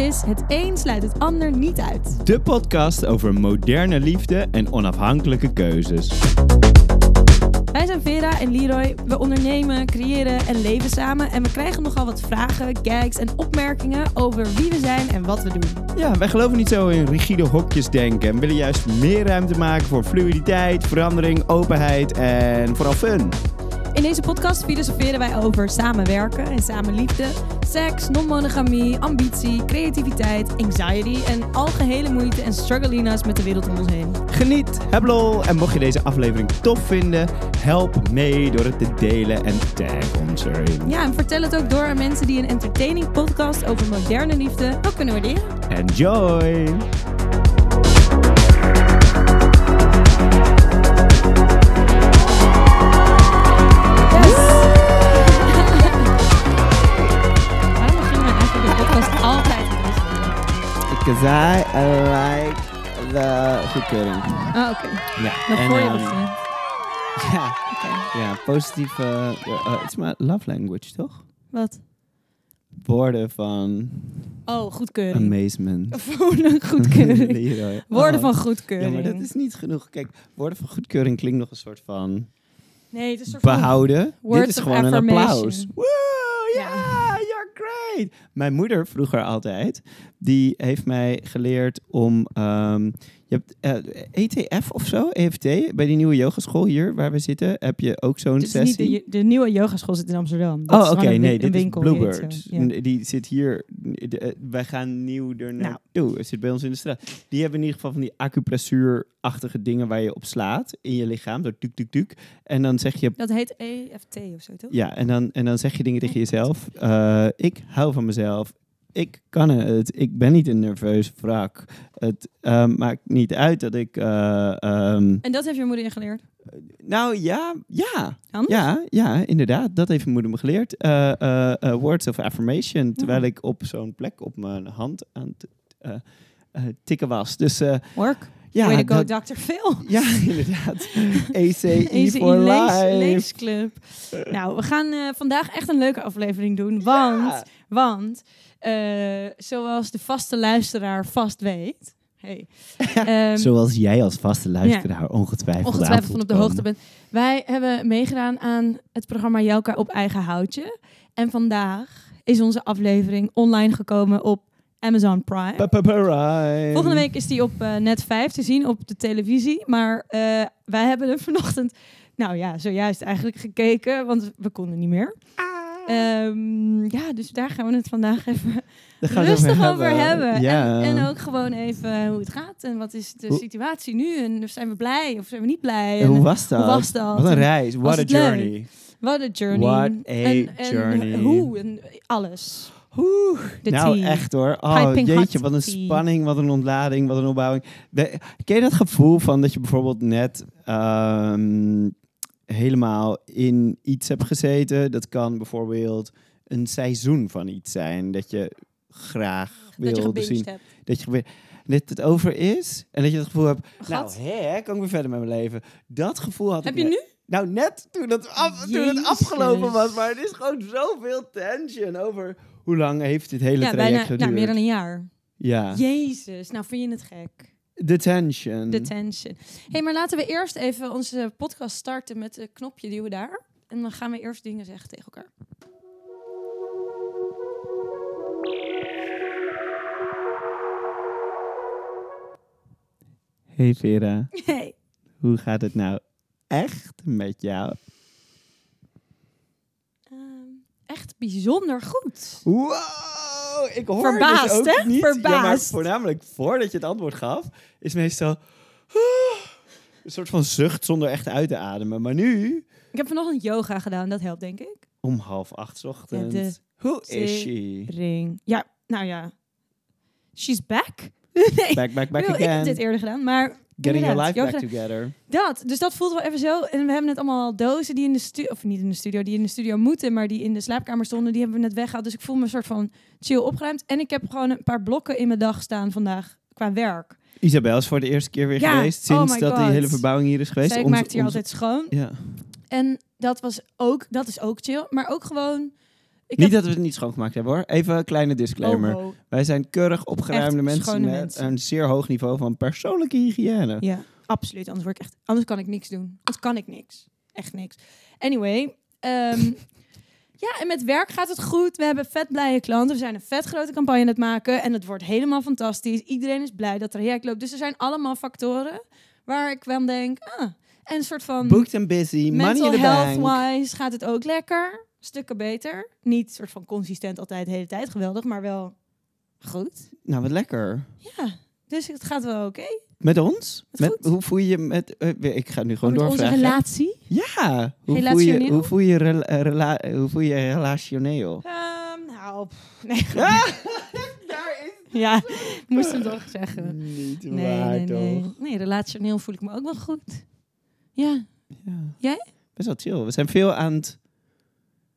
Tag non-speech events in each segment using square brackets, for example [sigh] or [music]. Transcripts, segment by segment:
is Het een sluit het ander niet uit. De podcast over moderne liefde en onafhankelijke keuzes. Wij zijn Vera en Leroy. We ondernemen, creëren en leven samen. En we krijgen nogal wat vragen, gags en opmerkingen over wie we zijn en wat we doen. Ja, wij geloven niet zo in rigide hokjes denken en willen juist meer ruimte maken voor fluiditeit, verandering, openheid en vooral fun. In deze podcast filosoferen wij over samenwerken en samenliefde, seks, non-monogamie, ambitie, creativiteit, anxiety en algehele moeite en struggelina's met de wereld om ons heen. Geniet, heb lol en mocht je deze aflevering tof vinden, help mee door het te delen en tag ons erin. Ja, en vertel het ook door aan mensen die een entertaining podcast over moderne liefde ook kunnen waarderen. Enjoy! Because I like the goedkeuring. Ah, oké. Ja, en, je ehm. [laughs] Ja, ja positief. eh, eh, Het is maar love language, toch? Wat? Woorden van Oh, goedkeuring. amazement. [laughs] Goedkeuring. [laughs] Leroy. Woorden Oh. van Ja, goedkeuring. maar dat is niet genoeg. Kijk, woorden van goedkeuring klinkt nog een soort van Nee, het is een soort van... behouden. Dit is gewoon een applaus. Woo, ja, you're great. Mijn moeder vroeger altijd, die heeft mij geleerd om... ehm, je hebt eh, ETF of zo, EFT, bij die nieuwe yogaschool hier waar we zitten, heb je ook zo'n is niet sessie. de, de nieuwe yogaschool zit in Amsterdam. Dat Oh, oké, een nee, dit is winkel, Bluebird. ja. N- Die zit hier. de- eh, wij gaan nieuw er Nou. naartoe. Het zit bij ons in de straat. Die hebben in ieder geval van die acupressuur-achtige dingen waar je op slaat in je lichaam. Zo tuk, tuk, tuk. En dan zeg je. Dat heet EFT of zo, toch? Ja, en dan, en dan zeg je dingen tegen jezelf. eh, ik hou van mezelf. Ik kan het. Ik ben niet een nerveus wrak. Het eh, maakt niet uit dat ik. eh, ehm, En dat heeft je moeder je geleerd? nou ja, ja. Anders? Ja, ja, inderdaad. Dat heeft mijn moeder me geleerd. Eh, words of affirmation. Terwijl Ja. ik op zo'n plek op mijn hand aan het tikken was. Dus eh, Work. ja, Way to go, dat- Dr. Phil. [laughs] ja, inderdaad. [laughs] ACE ACE for Lees- life. Leesclub. Nou, we gaan eh, vandaag echt een leuke aflevering doen. Want, Ja. want eh, zoals de vaste luisteraar vast weet... Hey, [laughs] ehm, Zoals jij als vaste luisteraar ongetwijfeld, ongetwijfeld aan van op de hoogte bent. Wij hebben meegedaan aan het programma Jelka op eigen houtje. En vandaag is onze aflevering online gekomen op Amazon Prime. Volgende week is die op eh, net 5 te zien op de televisie. Maar eh, wij hebben er [laughs] vanochtend, nou ja, zojuist eigenlijk gekeken, want we konden niet meer. Ehm, ja, dus daar gaan we het vandaag even rustig over hebben. Ja. En, en ook gewoon even hoe het gaat en wat is de Hoe- situatie nu en zijn we blij of zijn we niet blij. En En hoe was dat? hoe was dat? Wat een En reis. What a leuk? journey. What a journey. What a en, en journey. hoe en alles. Oeh, De nou tea. echt hoor. Oh Piping jeetje, wat een tea. spanning, wat een ontlading, wat een opbouwing. De- ken je dat gevoel van dat je bijvoorbeeld net ehm, helemaal in iets hebt gezeten? Dat kan bijvoorbeeld een seizoen van iets zijn dat je graag gebinged zien. hebt. Dat je dat het over is en dat je het gevoel hebt, nou hè, kan ik weer verder met mijn leven. Dat gevoel had Heb ik je net. nu? Nou, net toen het, af, toen het afgelopen was. Maar het is gewoon zoveel tension over hoe lang heeft dit hele Ja, traject bijna geduurd. nou, meer dan een jaar. Ja, Jezus, nou vind je het gek. de tension. De tension. hey, maar laten we eerst even onze podcast starten met een knopje duwen daar. En dan gaan we eerst dingen zeggen tegen elkaar. Hey Vera, Hey. hoe gaat het nou echt met jou? Ehm, echt bijzonder goed. Wow, ik hoor Verbaasd, dus ook hè? niet. Ja, maar Verbaasd. voornamelijk voordat je het antwoord gaf, is meestal een soort van zucht zonder echt uit te ademen. Maar nu, Ik heb vanochtend yoga gedaan, dat helpt denk ik. om half acht 's ochtends, de hoe is she? Ring. Ja, nou ja. She's back. nee, [laughs] Back, back, back ik, ik heb again. dit eerder gedaan, maar Getting your life back together. Dat, dus dat voelt wel even zo. En we hebben net allemaal dozen die in de studio, of niet in de studio, die in de studio moeten, maar die in de slaapkamer stonden, die hebben we net weggehaald. Dus ik voel me een soort van chill opgeruimd. En ik heb gewoon een paar blokken in mijn dag staan vandaag qua werk. Isabel is voor de eerste keer weer Ja, geweest oh sinds dat die hele verbouwing hier is geweest. Zij Ons- maakt hier altijd schoon. Ja. En dat was ook, dat is ook chill. Maar ook gewoon Ik Niet heb- dat we het niet schoongemaakt hebben hoor. Even een kleine disclaimer. Oh, oh. Wij zijn keurig opgeruimde Echt mensen met mensen. een zeer hoog niveau van persoonlijke hygiëne. Ja, absoluut. Anders, word ik echt, anders kan ik niks doen. Anders kan ik niks. Echt niks. Anyway. ehm, [laughs] ja, en met werk gaat het goed. We hebben vet blije klanten. We zijn een vet grote campagne aan het maken. En het wordt helemaal fantastisch. Iedereen is blij dat het traject loopt. Dus er zijn allemaal factoren waar ik wel denk... Ah, en een soort van... Booked and busy, money in the bank. health-wise gaat het ook lekker. Stukken beter. Niet soort van consistent altijd de hele tijd geweldig, maar wel goed. Nou, wat lekker. Ja, dus het gaat wel oké. Met ons? Met hoe voel je met... eh, ik ga nu gewoon Met onze doorvragen. relatie. Ja. Hoe voel je, Relationeel? hoe voel je, rela- eh, rela- hoe voel je relationeel? Ehm, nou, pff, nee. [laughs] Ja, ik moest hem [laughs] toch zeggen. Niet Nee, waar, nee, nee. toch? Nee, relationeel voel ik me ook wel goed. Ja, Ja. Jij? Best wel chill. We zijn veel aan het...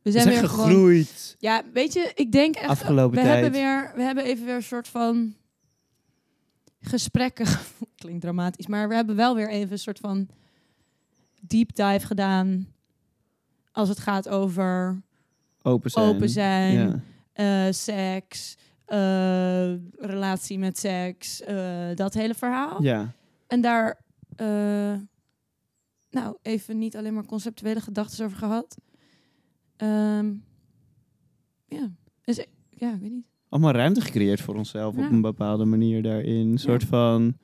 we We zijn, weer gewoon... gegroeid. Ja, weet je, ik denk echt... Afgelopen we tijd. Hebben weer, we hebben even weer een soort van gesprekken... [laughs] Klinkt dramatisch, maar we hebben wel weer even een soort van deep dive gedaan... als het gaat over Open zijn. open zijn, Ja. eh, seks, eh, relatie met seks, eh, dat hele verhaal. ja. En daar, nou, even niet alleen maar conceptuele gedachten over gehad. Ehm, ja, dus, ik- ja, ik weet niet. Allemaal ruimte gecreëerd voor onszelf Ja. op een bepaalde manier daarin. Een soort van...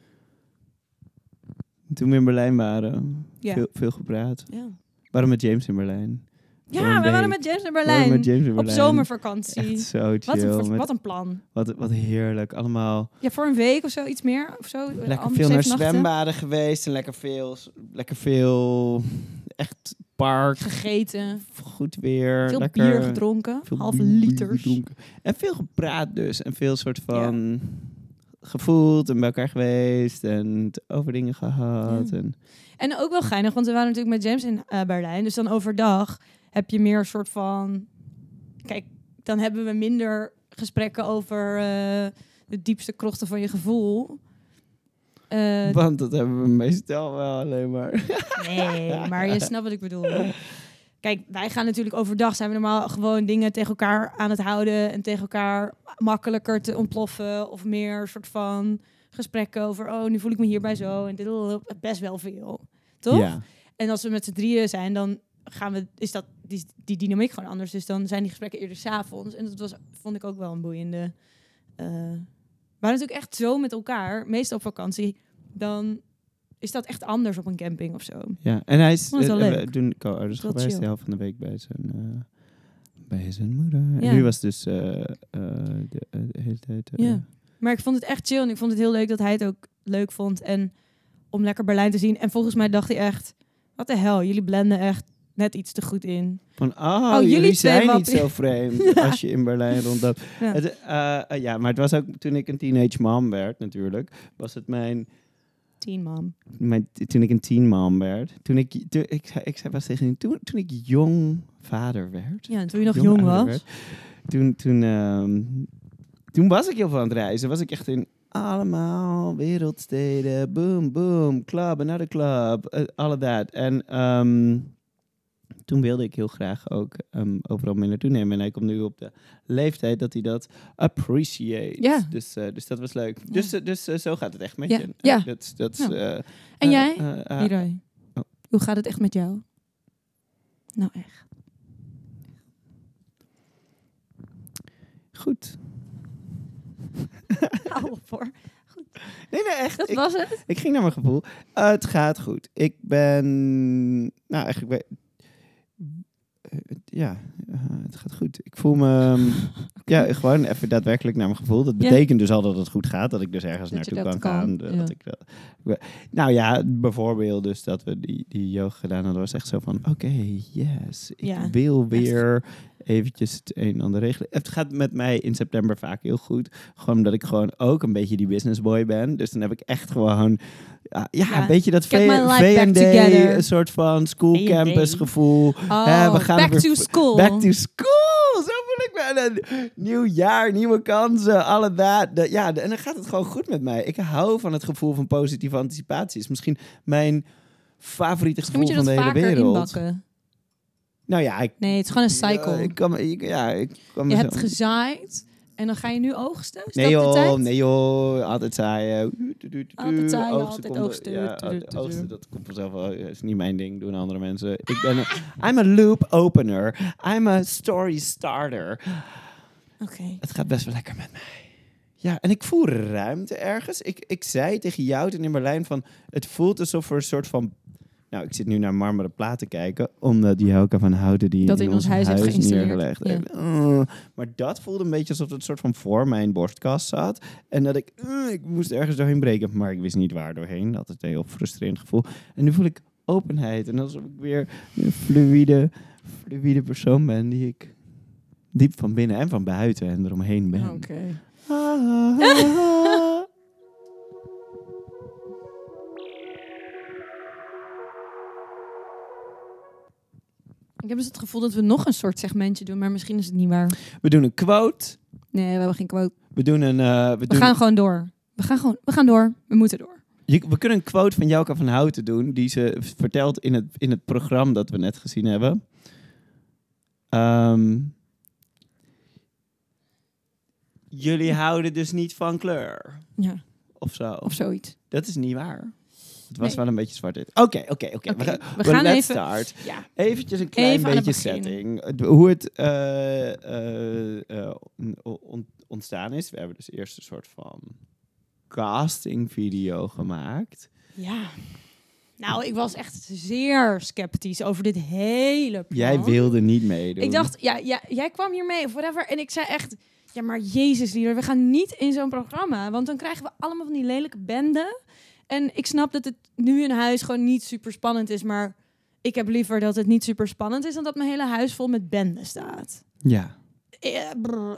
Toen we in Berlijn waren, Ja, veel, veel gepraat. ja. Waren met James in Berlijn. Ja we waren met James in Berlijn. met James in Op Berlijn. zomervakantie. Echt zo chill. Wat een, wat een plan. wat, wat heerlijk. Allemaal Ja, voor een week of zo, iets meer of zo. lekker veel naar nachten. zwembaden geweest. En lekker veel, lekker veel echt park. Gegeten, Goed weer. veel lekker, bier gedronken, veel halve bier liters. gedronken. En veel gepraat dus. En veel soort van gevoeld en bij elkaar geweest. En over dingen gehad. Ja. En, En ook wel geinig, want we waren natuurlijk met James in eh, Berlijn. Dus dan overdag heb je meer een soort van... Kijk, dan hebben we minder gesprekken over eh, de diepste krochten van je gevoel. Eh, want dat hebben we meestal wel alleen maar. nee, [laughs] maar je snapt wat ik bedoel. Kijk, wij gaan natuurlijk overdag zijn we normaal gewoon dingen tegen elkaar aan het houden en tegen elkaar makkelijker te ontploffen of meer soort van gesprekken over oh nu voel ik me hierbij zo en dit best wel veel, toch? Ja. En als we met z'n drieën zijn, dan gaan we, is dat die, die dynamiek gewoon anders. Dus dan zijn die gesprekken eerder s'avonds. En dat was, vond ik ook wel een boeiende. eh waren natuurlijk echt zo met elkaar, meestal op vakantie. Dan is dat echt anders op een camping of zo. Ja, en hij is wel eh, leuk. geweest chill. de helft van de week bij zijn, eh, bij zijn moeder. Ja. En nu was dus eh, eh, de, eh, de hele tijd... eh, Ja. Maar ik vond het echt chill en ik vond het heel leuk dat hij het ook leuk vond. En om lekker Berlijn te zien. En volgens mij dacht hij echt, wat de hel, jullie blenden echt net iets te goed in. Van, oh, Oh, jullie, zijn wat- niet zo vreemd Ja. [laughs] als je in Berlijn rondloopt. Ja. Het, eh, eh, ja, maar het was ook toen ik een teenage mom werd natuurlijk, was het mijn, Teen mom. mijn toen ik een teen mom werd. Toen ik, toen, ik, zei- ik zei was tegen toen, toen ik jong vader werd. Ja, toen je nog jong was. werd, toen, toen, ehm, toen was ik heel veel aan het reizen. Was ik echt in allemaal wereldsteden. Boom, boom. Club, another club. eh, all of that. En ehm, toen wilde ik heel graag ook ehm, overal mee naartoe nemen. En hij komt nu op de leeftijd dat hij dat appreciate. Ja. Dus, eh, dus dat was leuk. Ja. Dus, eh, dus eh, zo gaat het echt met Ja, je. ja. Dat, dat, Ja. En jij, Leroy? oh. Hoe gaat het echt met jou? Nou echt. goed. [laughs] Hou op hoor. Nee, nee, echt. Dat Ik- was het. Ik ging naar mijn gevoel. Het gaat goed. Ik ben. Nou, eigenlijk. Ben, ja, eh, het gaat goed. Ik voel me. ehm, [laughs] Ja, gewoon even daadwerkelijk naar mijn gevoel. Dat Ja. betekent dus al dat het goed gaat. Dat ik dus ergens Dat naartoe kan, gaan. ja. dat ik dat, nou ja, bijvoorbeeld dus dat we die, die yoga gedaan hadden. was echt zo van, oké, yes. Ik Ja, wil weer eventjes het een en ander regelen. Het gaat met mij in september vaak heel goed. Gewoon omdat ik gewoon ook een beetje die businessboy ben. Dus dan heb ik echt gewoon... Ja, ja, een beetje dat get my V- life back V&D, together. een soort van school campus gevoel. Oh, we gaan back weer to school. Back to school! Zo voel ik me. En een nieuw jaar, nieuwe kansen, alle dat. De- Ja, en dan gaat het gewoon goed met mij. Ik hou van het gevoel van positieve anticipatie. is misschien mijn favoriete gevoel van de hele wereld. inbakken. Nou ja, ik, Nee, het is gewoon een cycle. Ja, ik kan, ik, ja, ik kan je hebt gezaaid en dan ga je nu oogsten. Is Nee dat de tijd? joh, nee joh, altijd zaaien. Altijd zaaien, Oogsten altijd oogsten. Ja, dat komt vanzelf wel. Is niet mijn ding, doen andere mensen. Ik ben een, [laughs] I'm a loop opener. I'm a story starter. Oké. Het gaat best wel lekker met mij. Ja, en ik voel ruimte ergens. Ik, ik zei tegen jou toen in Berlijn van... Het voelt alsof er een soort van... Nou, ik zit nu naar marmeren plaat te kijken. Omdat Jouke van Houten die Dat in ons huis heeft geïnstalleerd. neergelegd Ja. heeft. Uh, maar dat voelde een beetje alsof het een soort van voor mijn borstkast zat. En dat ik... uh, ik moest ergens doorheen breken. Maar ik wist niet waar doorheen. Dat is een heel frustrerend gevoel. En nu voel ik openheid. En alsof ik weer een fluïde, fluïde persoon ben die ik... Diep van binnen en van buiten en eromheen ben. Oké. Ik heb dus het gevoel dat we nog een soort segmentje doen, maar misschien is het niet waar. We doen een quote. Nee, we hebben geen quote. We doen een. eh, we, We doen, gaan gewoon door. We gaan gewoon, we gaan door. We moeten door. Je- we kunnen een quote van Jouke van Houten doen. Die ze vertelt in het, in het programma dat we net gezien hebben. Ehm, jullie houden dus niet van kleur. Ja, Of zo. of zoiets. Dat is niet waar. Het was Nee. wel een beetje zwart-wit. Oké, oké, oké. Oké, We, gaan- we gaan even- start. Ja. Eventjes een klein Even beetje setting. Hoe het eh, eh, eh, on- on- ontstaan is. We hebben dus eerst een soort van casting video gemaakt. Ja. Nou, ik was echt zeer sceptisch over dit hele plan. Jij wilde niet meedoen. Ik dacht, ja, ja, jij kwam hiermee of whatever. En ik zei echt, ja, maar Jezus, lieder, we gaan niet in zo'n programma. Want dan krijgen we allemaal van die lelijke benden. En ik snap dat het nu in huis gewoon niet super spannend is. Maar ik heb liever dat het niet super spannend is... dan dat mijn hele huis vol met benden staat. Ja. Eh,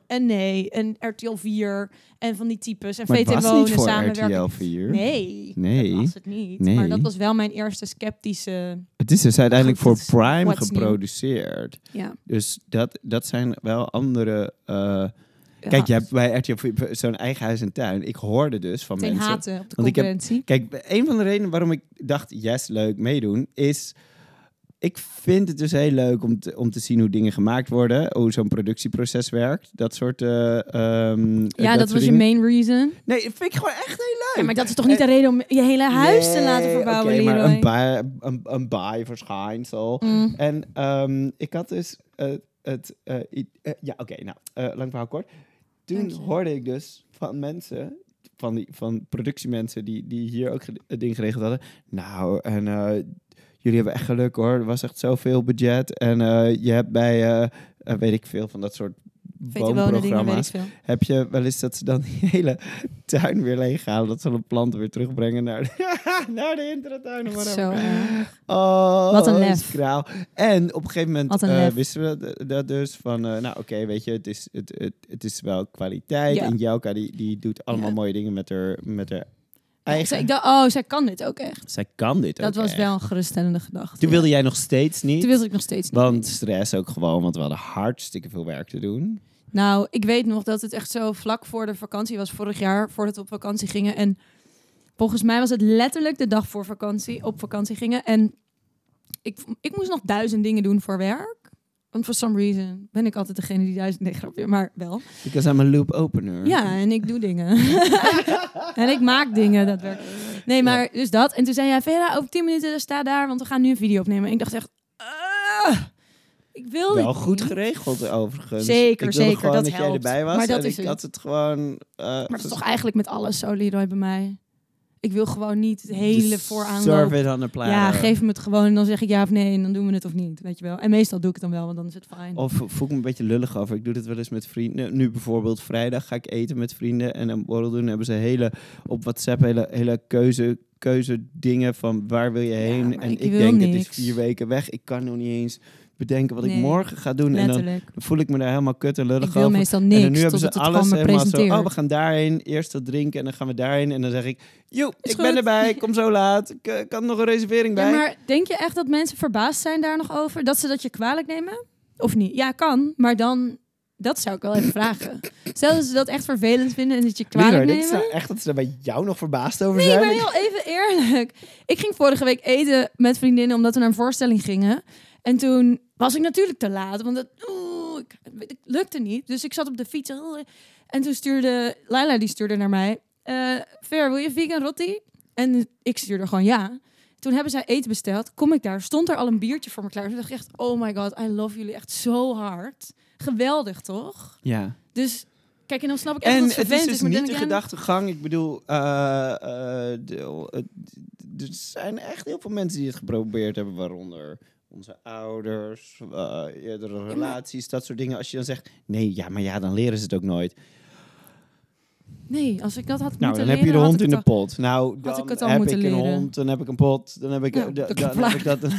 en nee, en RTL 4 en van die types. En VT Wonen samenwerken. RTL 4. Nee, Nee. dat was het niet. Nee. Maar dat was wel mijn eerste sceptische... Het is dus uiteindelijk voor Prime geproduceerd. Ja. Dus dat, dat zijn wel andere... eh, Kijk, je hebt bij RTL 4 zo'n eigen huis en tuin. Ik hoorde dus van Meteen mensen... haten op de Want ik heb- concurrentie. Kijk, een van de redenen waarom ik dacht, yes, leuk, meedoen, is... Ik vind het dus heel leuk om te, om te zien hoe dingen gemaakt worden. Hoe zo'n productieproces werkt. Dat soort... eh, ehm, Ja, dat, was je main reason. Nee, dat vind ik gewoon echt heel leuk. Ja, maar dat is toch niet de reden om je hele huis te laten verbouwen, oké, maar een, baai, een, een baai-verschijnsel. Mm. En ehm, ik had dus eh, het... eh, ja, oké, nou, eh, lang verhaal kort. Toen hoorde ik dus van mensen, van, die, van productiemensen die, die hier ook het ding geregeld hadden. Nou, en eh, jullie hebben echt geluk hoor. Er was echt zoveel budget. En eh, je hebt bij, eh, weet ik veel, van dat soort Dingen, veel. Heb je wel eens dat ze dan die hele tuin weer leeghalen? Dat ze alle planten weer terugbrengen naar de, [laughs] naar de intratuin. of zo. Oh, Wat een dat lef. kraal. En op een gegeven moment een eh, wisten we dat, dat dus van, eh, nou oké, weet je, het is, het, het, het is wel kwaliteit. Ja. En Jouka die, die doet allemaal Ja. mooie dingen met haar, met haar eigen... zij- ik dacht, oh, zij kan dit ook echt. Zij kan dit Dat ook was echt. wel een geruststellende gedachte. Toen wilde jij nog steeds niet. Toen wilde ik nog steeds niet. Want stress ook gewoon, want we hadden hartstikke veel werk te doen. Nou, ik weet nog dat het echt zo vlak voor de vakantie was vorig jaar, voordat we op vakantie gingen. En volgens mij was het letterlijk de dag voor vakantie, op vakantie gingen. En ik, ik moest nog duizend dingen doen voor werk. Want for some reason ben ik altijd degene die duizend... Nee, grapje, maar wel. Because I'm a loop opener. Ja, en ik doe dingen. [laughs] en ik maak dingen, dat werkt. Nee, maar dus dat. En toen zei jij, Vera, over tien minuten sta daar, want we gaan nu een video opnemen. En ik dacht echt, ah, ik wil Wel goed geregeld overigens. Zeker, ik wilde zeker, Gewoon dat dat, jij helpt. erbij was. Maar dat en is ik had het gewoon... eh, Maar dat is toch eigenlijk met alles zo, Leroy, bij mij. Ik wil gewoon niet het hele vooraan Serve it on the platter. Ja, geef me het gewoon en dan zeg ik ja of nee en dan doen we het of niet, weet je wel. En meestal doe ik het dan wel, want dan is het fijn. Of voel ik me een beetje lullig over. Ik doe dit wel eens met vrienden. Nu bijvoorbeeld vrijdag ga ik eten met vrienden en een borrel doen. Hebben ze hele op WhatsApp hele, hele keuze, keuze dingen van waar wil je heen. en ik denk het is niks. vier weken weg. Ik kan nog niet eens bedenken wat ik Nee, morgen ga doen. En dan voel ik me daar helemaal kut en lullig Ik wil over. meestal en niks dan nu hebben ze het alles helemaal zo. Oh, we gaan daarheen. Eerst wat drinken en dan gaan we daarheen. En dan zeg ik, joe, ik ben goed." erbij. Kom zo laat. Ik eh, kan nog een reservering bij. Ja, maar denk je echt dat mensen verbaasd zijn daar nog over? Dat ze dat je kwalijk nemen? Of niet? Ja, kan. Maar dan, dat zou ik wel even vragen. [laughs] Stel dat ze dat echt vervelend vinden en dat je kwalijk dit nemen. is nou echt dat ze daar bij jou nog verbaasd over Nee, zijn. maar heel even eerlijk. Ik ging vorige week eten met vriendinnen omdat we naar een voorstelling gingen. En toen was ik natuurlijk te laat, want het, oeh, ik, het lukte niet. Dus ik zat op de fiets. En toen stuurde Laila, die stuurde naar mij. eh Ver, wil je vegan rotti? En ik stuurde gewoon ja. Toen hebben zij eten besteld. Kom ik daar, stond er al een biertje voor me klaar. Toen dacht ik echt, oh my god, I love jullie echt zo hard. Geweldig, toch? Ja. Dus, kijk, en dan snap ik echt En het het is dus niet de gedachtegang. Ik bedoel, eh, de- eh, er zijn echt heel veel mensen die het geprobeerd hebben, waaronder onze ouders, eh, eerdere relaties, dat soort dingen. Als je dan zegt, nee, ja, maar ja, dan leren ze het ook nooit. Nee, als ik dat had Nou, moeten dan heb je de leren, hond in de pot. Nou, dan ik het al heb ik een leren. hond, dan heb ik een pot, dan heb ik, dat dan heb ik dat. [laughs]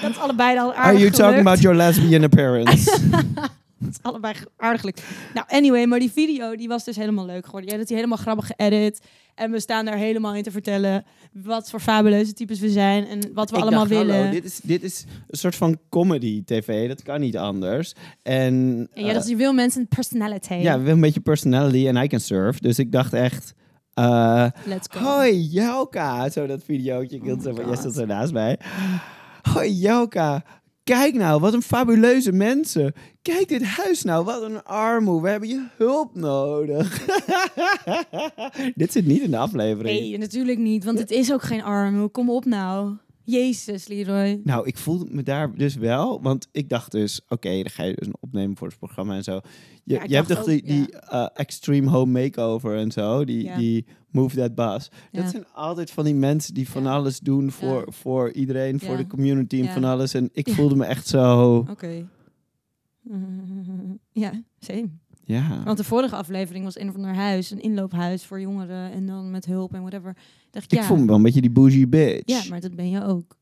Dat is allebei al aardig Are you talking gelukt. about your lesbian appearance? [laughs] [laughs] Dat is allebei aardig gelukt. Nou, anyway, maar die video die was dus helemaal leuk geworden. Ja, dat hij helemaal grappig geëdit. En we staan daar helemaal in te vertellen wat voor fabuleuze types we zijn en wat we Ik allemaal dacht, hallo, willen. dit, is, dit is een soort van comedy tv, dat kan niet anders. En, En ja, eh, dat je wil mensen een personality. Ja, we willen een beetje personality en I can surf. Dus ik dacht echt... eh, Let's go. Hoi Jelka, zo dat videootje. Ik Oh zo jij stond zo naast mij. Hoi Jelka, kijk nou, wat een fabuleuze mensen. Kijk dit huis nou, wat een armoe. We hebben je hulp nodig. [laughs] dit zit niet in de aflevering. Nee, natuurlijk niet, want het is ook geen arm. Kom op nou. Jezus, Leroy. Nou, ik voelde me daar dus wel, want ik dacht dus, oké, dan ga je dus een opnemen voor het programma en zo. Je, Ja, je hebt toch die, eh, extreme home makeover en zo, die, Ja. die move that bus. Dat zijn altijd van die mensen die van alles doen voor, voor iedereen, voor de community en van alles. En ik voelde me echt zo, Oké. [laughs] Ja, same. Ja. Want de vorige aflevering was een of ander huis, een inloophuis voor jongeren en dan met hulp en whatever. Dacht ik, ja, voel me wel een beetje die bougie bitch. ja, maar dat ben je ook.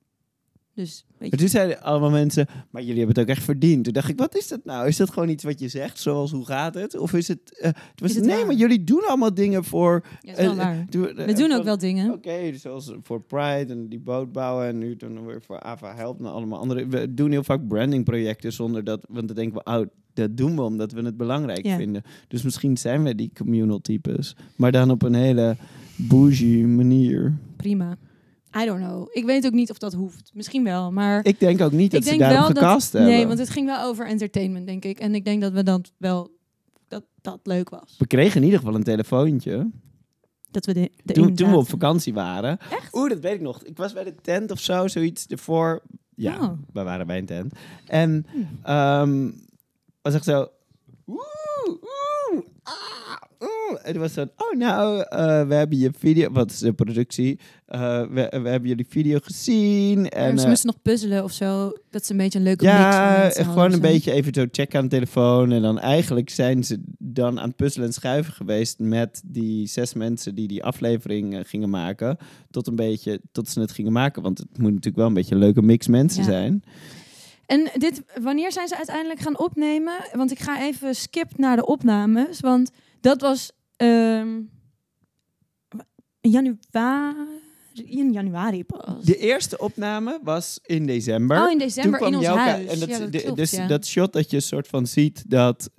Dus, weet je, toen zeiden allemaal mensen, maar jullie hebben het ook echt verdiend. Toen dacht ik, wat is dat nou? Is dat gewoon iets wat je zegt, zoals hoe gaat het? Of is het... eh, toen was Is het het nee, waar? maar jullie doen allemaal dingen voor... ja, is wel eh, waar. eh, We doen ook van- wel dingen. Oké, dus zoals voor Pride en die boot bouwen en nu dan weer voor Ava Help en allemaal andere. We doen heel vaak brandingprojecten zonder dat, want dan denken we, oh, dat doen we omdat we het belangrijk Ja. vinden. Dus misschien zijn we die communal types, maar dan op een hele bougie manier. Prima. I don't know. Ik weet ook niet of dat hoeft. Misschien wel, maar... Ik denk ook niet dat ze dat... gecast hebben. Nee, want het ging wel over entertainment, denk ik. En ik denk dat we dat wel... Dat dat leuk was. We kregen in ieder geval een telefoontje Dat we de, de toen, toen we op vakantie waren. Echt? Oeh, dat weet ik nog. Ik was bij de tent of zo, zoiets ervoor. Ja, Oh. we waren bij een tent. En Hm. ehm was echt zo... Ah. En toen was zo... Oh, nou, eh, we hebben je video... Wat is de productie? Eh, we, we hebben jullie video gezien. En, ze eh, moesten nog puzzelen of zo. Dat ze een beetje een leuke mix ja, gewoon een beetje even zo checken aan de telefoon. En dan eigenlijk zijn ze dan aan het puzzelen en schuiven geweest met die zes mensen die die aflevering gingen maken. Tot een beetje, tot ze het gingen maken. Want het moet natuurlijk wel een beetje een leuke mix mensen Ja. zijn. En dit, wanneer zijn ze uiteindelijk gaan opnemen? Want ik ga even skip naar de opnames. Want dat was in januari, in januari pas. De eerste opname was in december. oh, in december in ons huis. En dat, ja, dat de- klopt, dus ja. dat shot dat je een soort van ziet dat...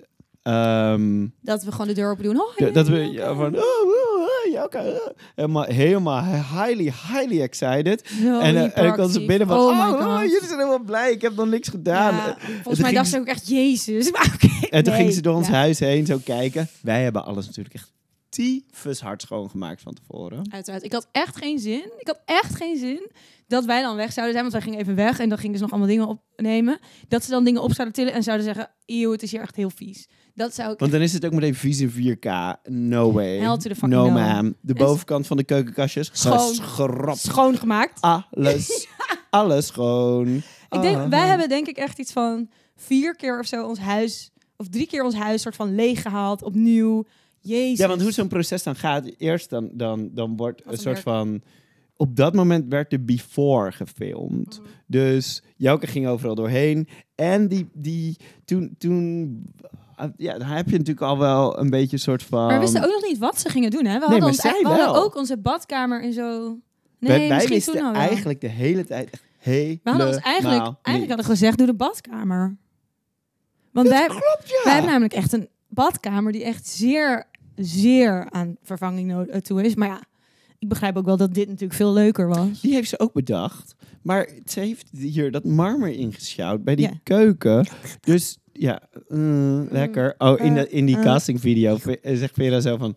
ehm, Dat we gewoon de deur open doen. Oh, dat, dat we van... Oh, oh, oh. helemaal, helemaal highly, highly excited. Zo En, eh, en ik hyperactief. binnen van, oh, oh, oh, jullie zijn helemaal blij, ik heb nog niks gedaan. Ja, En volgens toen mij ging dacht ze- ook echt Jezus. [laughs] Maar En toen nee. gingen ze door ons Ja. huis heen zo kijken. Wij hebben alles natuurlijk echt tyfus hard schoongemaakt van tevoren. Uiteraard. Ik had echt geen zin. Ik had echt geen zin dat wij dan weg zouden zijn. Want wij gingen even weg en dan gingen ze nog allemaal dingen opnemen. Dat ze dan dingen op zouden tillen en zouden zeggen... Eeuw, het is hier echt heel vies. Dat zou ik... Want dan is het ook meteen vies in 4K. No way. Hell to the fucking no, no. ma'am. De bovenkant van de keukenkastjes. Schoon. Geschrapt. schoongemaakt. Alles. [laughs] Alles schoon. Ik denk, Ah. wij hebben denk ik echt iets van vier keer of zo ons huis... Of drie keer ons huis soort van leeggehaald. Opnieuw. Jezus. Ja, want hoe zo'n proces dan gaat. Eerst dan, dan, dan wordt een een soort van... Op dat moment werd de before gefilmd. Mhm. Dus Jouke ging overal doorheen. En die, die toen, toen ja, dan heb je natuurlijk al wel een beetje een soort van... Maar we wisten ook nog niet wat ze gingen doen, hè? We Nee, hadden, ons, we hadden ook onze badkamer en zo... Nee, wij, wisten toen eigenlijk de hele tijd We hadden ons eigenlijk, eigenlijk hadden gezegd, doe de badkamer. Want wij, Klopt, ja. wij hebben namelijk echt een badkamer die echt zeer, zeer aan vervanging eh, toe is. Maar ja, ik begrijp ook wel dat dit natuurlijk veel leuker was. Die heeft ze ook bedacht. Maar ze heeft hier dat marmer ingeschouwd bij die Ja. keuken. Dus ja, mm, lekker. Oh, in, de, in die castingvideo eh, zegt Vera zo van...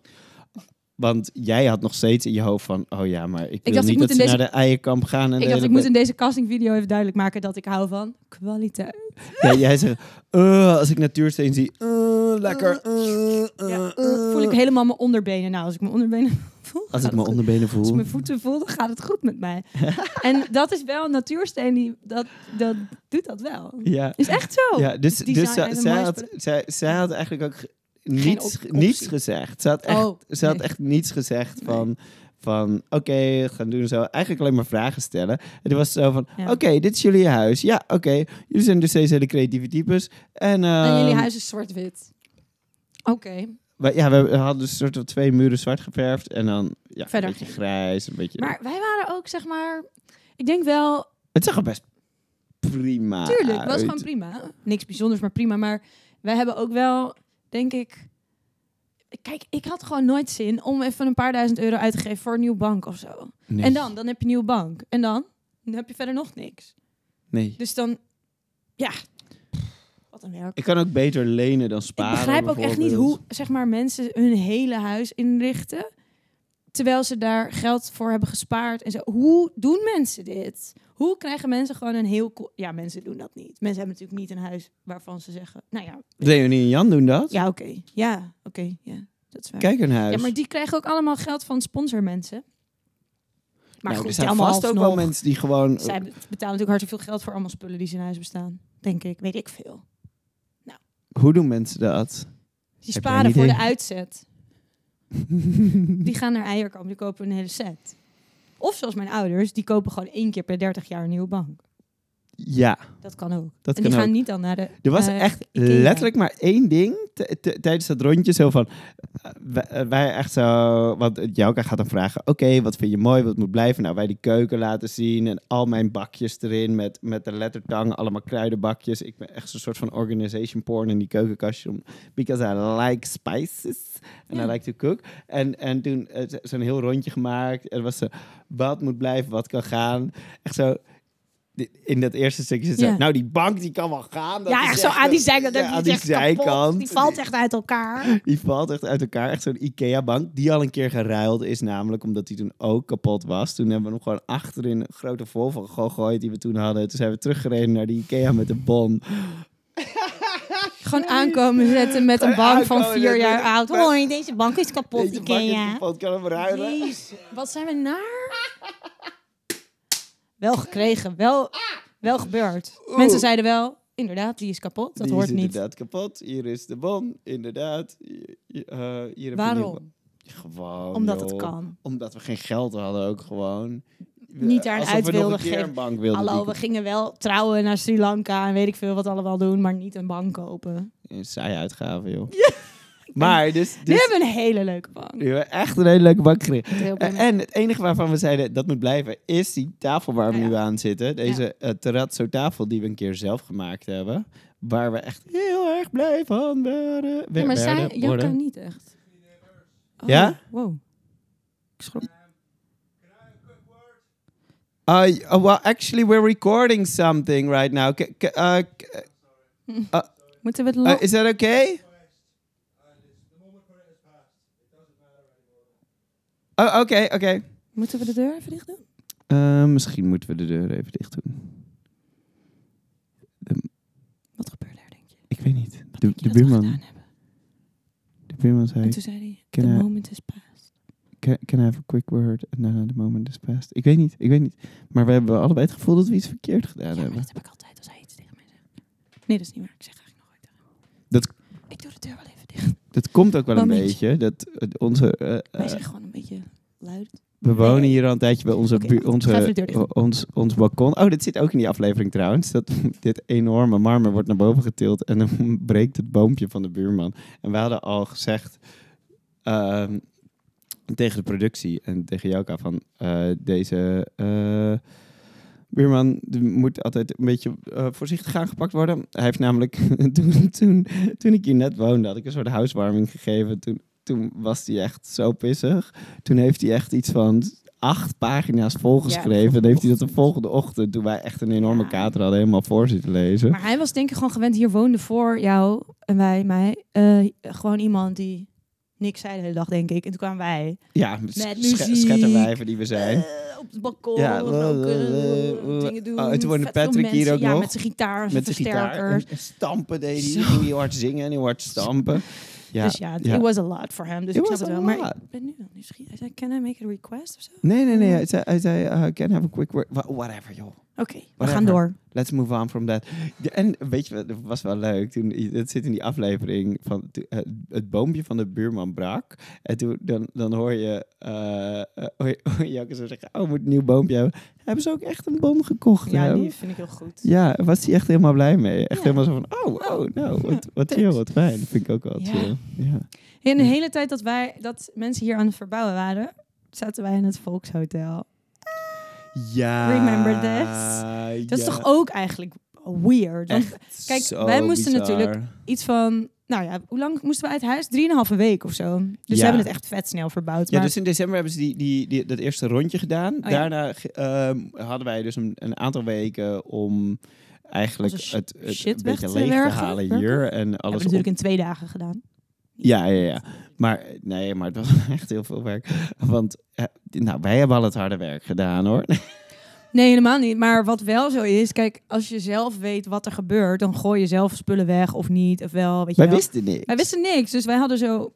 Want jij had nog steeds in je hoofd van... Oh ja, maar ik wil dacht, ik niet moet dat ze deze- naar de eierkamp gaan. En Ik dacht, ik moet in deze castingvideo even duidelijk maken dat ik hou van kwaliteit. Ja, jij zegt, "Uh, als ik natuursteen zie, uh, lekker. uh, uh, Ja, uh." voel ik helemaal mijn onderbenen. Nou, als ik mijn onderbenen [laughs] voel, Als ik mijn onderbenen Als ik voel. mijn voeten voel, dan gaat het goed met mij. [laughs] en dat is wel een natuursteen die dat, dat doet dat wel. Ja, Is echt zo. ja dus, Design dus zij, had, zij, zij had eigenlijk ook niets, niets gezegd. Ze had echt, Oh, ze had nee. echt niets gezegd van, van oké, gaan doen zo. Eigenlijk alleen maar vragen stellen. En toen was het zo van, Ja. oké, dit is jullie huis. Ja, oké, jullie zijn dus deze hele creatieve types. En, En jullie ehm, huis is zwart-wit. Oké. ja, we hadden dus een soort van twee muren zwart geverfd. En dan ja, Verder een beetje grijs, een beetje... Maar wij waren ook, zeg maar... Ik denk wel... Het zag er best prima Tuurlijk, het was gewoon prima. Niks bijzonders, maar prima. Maar wij hebben ook wel, denk ik... Kijk, ik had gewoon nooit zin om even een paar duizend euro uit te geven voor een nieuwe bank of zo. Nee. En dan, dan heb je een nieuwe bank. En dan? Dan heb je verder nog niks. Nee. Dus dan, ja, wat een werk. Ik kan ook beter lenen dan sparen. ik begrijp ook echt niet hoe, zeg maar, mensen hun hele huis inrichten. Terwijl ze daar geld voor hebben gespaard en zo. Hoe doen mensen dit? Hoe krijgen mensen gewoon een heel... Ja, mensen doen dat niet. Mensen hebben natuurlijk niet een huis waarvan ze zeggen... Nou ja, Leonie en Jan doen dat. ja oké. Ja, oké. ja, dat is waar. Kijk een huis. Ja, maar die krijgen ook allemaal geld van sponsormensen. Maar Nou, goed, er zijn allemaal vast ook alsnog. wel mensen die gewoon... Zij betalen natuurlijk hartstikke veel geld voor allemaal spullen die ze in huis bestaan. Denk ik. Weet ik veel. Hoe doen mensen dat? Die jij sparen voor de uitzet. [laughs] Die gaan naar Eierkamp, die kopen een hele set. Of zoals mijn ouders, die kopen gewoon één keer per 30 jaar een nieuwe bank. Ja, Dat kan ook. dat en die gaan ook. niet dan naar de. Er was eh, echt Ikea. letterlijk maar één ding tijdens dat rondje. Zo van, eh, wij, eh, wij echt zo... Want Jouka gaat dan vragen, oké, wat vind je mooi, wat moet blijven? Nou, wij die keuken laten zien en al mijn bakjes erin met, met de lettertang. Allemaal kruidenbakjes. Ik ben echt zo'n soort van organization porn in die keukenkastje. Because I like spices and I like to cook. En, en toen zo- zo'n heel rondje gemaakt. En was zo, wat moet blijven, wat kan gaan. Echt zo... In dat eerste stukje zit Ja. nou die bank die kan wel gaan. Dat Ja, echt zo aan die zijkant. ja, aan die echt kapot. Die valt echt uit elkaar. Die valt echt uit elkaar. Echt zo'n Ikea-bank. Die al een keer geruild is, namelijk omdat die toen ook kapot was. Toen hebben we hem gewoon achterin een grote Volvo gegooid die we toen hadden. Toen zijn we teruggereden naar die Ikea met de bon. Gewoon aankomen zetten met een bank van vier jaar oud. Hoi, deze bank is kapot, Deze bank is Ikea. kapot, kan hem ruilen. Wat zijn we naar? Wel gekregen, wel, wel gebeurd. Mensen zeiden wel, inderdaad, die is kapot. Dat die hoort is niet. inderdaad kapot. Hier is de bon, inderdaad. Hier, eh, hier Waarom? Gewoon, Omdat het kan. Omdat we geen geld hadden ook gewoon. Niet daar een uit wilden geven. Hallo, die- we gingen wel trouwen naar Sri Lanka en weet ik veel wat allemaal doen, maar niet een bank kopen. Een saaie uitgave, joh. [laughs] Maar dus... Nu dus hebben we een hele leuke bank. nu hebben we echt een hele leuke bank gekregen. En het enige waarvan we zeiden dat moet blijven, is die tafel waar we Ja, nu aan zitten. Deze eh, terrazzo tafel die we een keer zelf gemaakt hebben. Waar we echt heel erg blij van werden. ja, maar zij, Janka worden. niet echt. Oh, Ja? Wow. Ik schrok. Uh, well, actually, we're recording something right now. K- uh, k- Moeten we het uh, is that okay? Oh, oké, oké. Moeten we de deur even dicht doen? Eh, misschien moeten we de deur even dicht doen. Wat gebeurde er, denk je? Ik weet niet. Wat De, denk je de buurman, gedaan hebben? de buurman zei... En toen zei hij, the I- moment is past. Can, can I have a quick word? And then the moment is past. Ik weet niet, ik weet niet. Maar we hebben allebei het gevoel dat we iets verkeerd gedaan Ja, hebben. dat heb ik altijd als hij iets tegen mij zegt. Nee, dat is niet waar. Ik zeg eigenlijk nog ooit. Dat- Ik doe de deur wel even dicht. Dat komt ook wel een beetje. Dat onze, eh, Wij eh, zijn gewoon een beetje luid. we wonen hier al een tijdje bij onze, even onze, ons, ons balkon. Oh, dit zit ook in die aflevering trouwens. Dat [laughs] dit enorme marmer wordt naar boven getild en dan [laughs] breekt het boompje van de buurman. En we hadden al gezegd ehm, tegen de productie en tegen Joka van eh, deze buurman moet altijd een beetje eh, voorzichtig aangepakt worden. Hij heeft namelijk [laughs] toen, toen, toen ik hier net woonde, had ik een soort huiswarming gegeven. Toen toen was hij echt zo pissig. Toen heeft hij echt iets van acht pagina's volgeschreven. en heeft hij dat de volgende ochtend, toen wij echt een enorme Ja. kater hadden, helemaal voor zitten lezen. Maar hij was denk ik gewoon gewend. Hier woonde voor jou en wij, mij, eh, gewoon iemand die niks zei de hele dag, denk ik. En toen kwamen wij. ja, Met muziek. schetterwijven die we zijn. eh, op het balkon. Ja, roken, eh, eh, dingen doen. oh, en toen woonde Patrick hier ook ja, nog. met zijn gitaar, met zijn gitaar. En stampen deed hij. Ging heel hard zingen en heel hard stampen. Ja, [laughs] dus ja, ja. it was a lot voor hem. Dus It ik snap het wel. Maar ik ben nu nieuwsgierig. Hij zei, can I make a request of zo? Nee, nee, nee. Hij zei, hij uh, can I have a quick word? Wha- Whatever, joh. Oké, we gaan door. Let's move on from that. En weet je dat was wel leuk. Toen, het zit in die aflevering van eh, het boompje van de buurman brak. En toen, dan, dan hoor je, hoor je, [laughs] hoor je Jacke zo zeggen, oh, we moeten een nieuw boompje hebben. Hebben ze ook echt een boom gekocht? Ja, hè? die vind ik heel goed. Ja, was hij echt helemaal blij mee. Echt Ja. helemaal zo van, oh, oh, nou, wat, wat chill, wat fijn. Dat vind ik ook wel Ja. chill. Ja. In de hele tijd dat wij, dat mensen hier aan het verbouwen waren, zaten wij in het Volkshotel. Ja. Remember this? Dat is ja. toch ook eigenlijk weird? Want Echt kijk, zo wij moesten bizar. natuurlijk iets van, nou ja, hoe lang moesten we uit huis? Drieënhalve week of zo. Dus Ja. we hebben het echt vet snel verbouwd. Ja, maar dus in december hebben ze die, die, die, dat eerste rondje gedaan. ja. Daarna ehm, hadden wij dus een, een aantal weken om eigenlijk het, het shit een beetje te leeg te halen hier. En hebben we alles op... natuurlijk in twee dagen gedaan. Ja, ja, ja. Maar nee, maar het was [laughs] echt heel veel werk. Want eh, nou, wij hebben al het harde werk gedaan hoor. [laughs] Nee, helemaal niet. Maar wat wel zo is, kijk, als je zelf weet wat er gebeurt, dan gooi je zelf spullen weg of niet. Of wel, weet je Wij wel. wisten niks. Wij wisten niks. Dus wij hadden zo.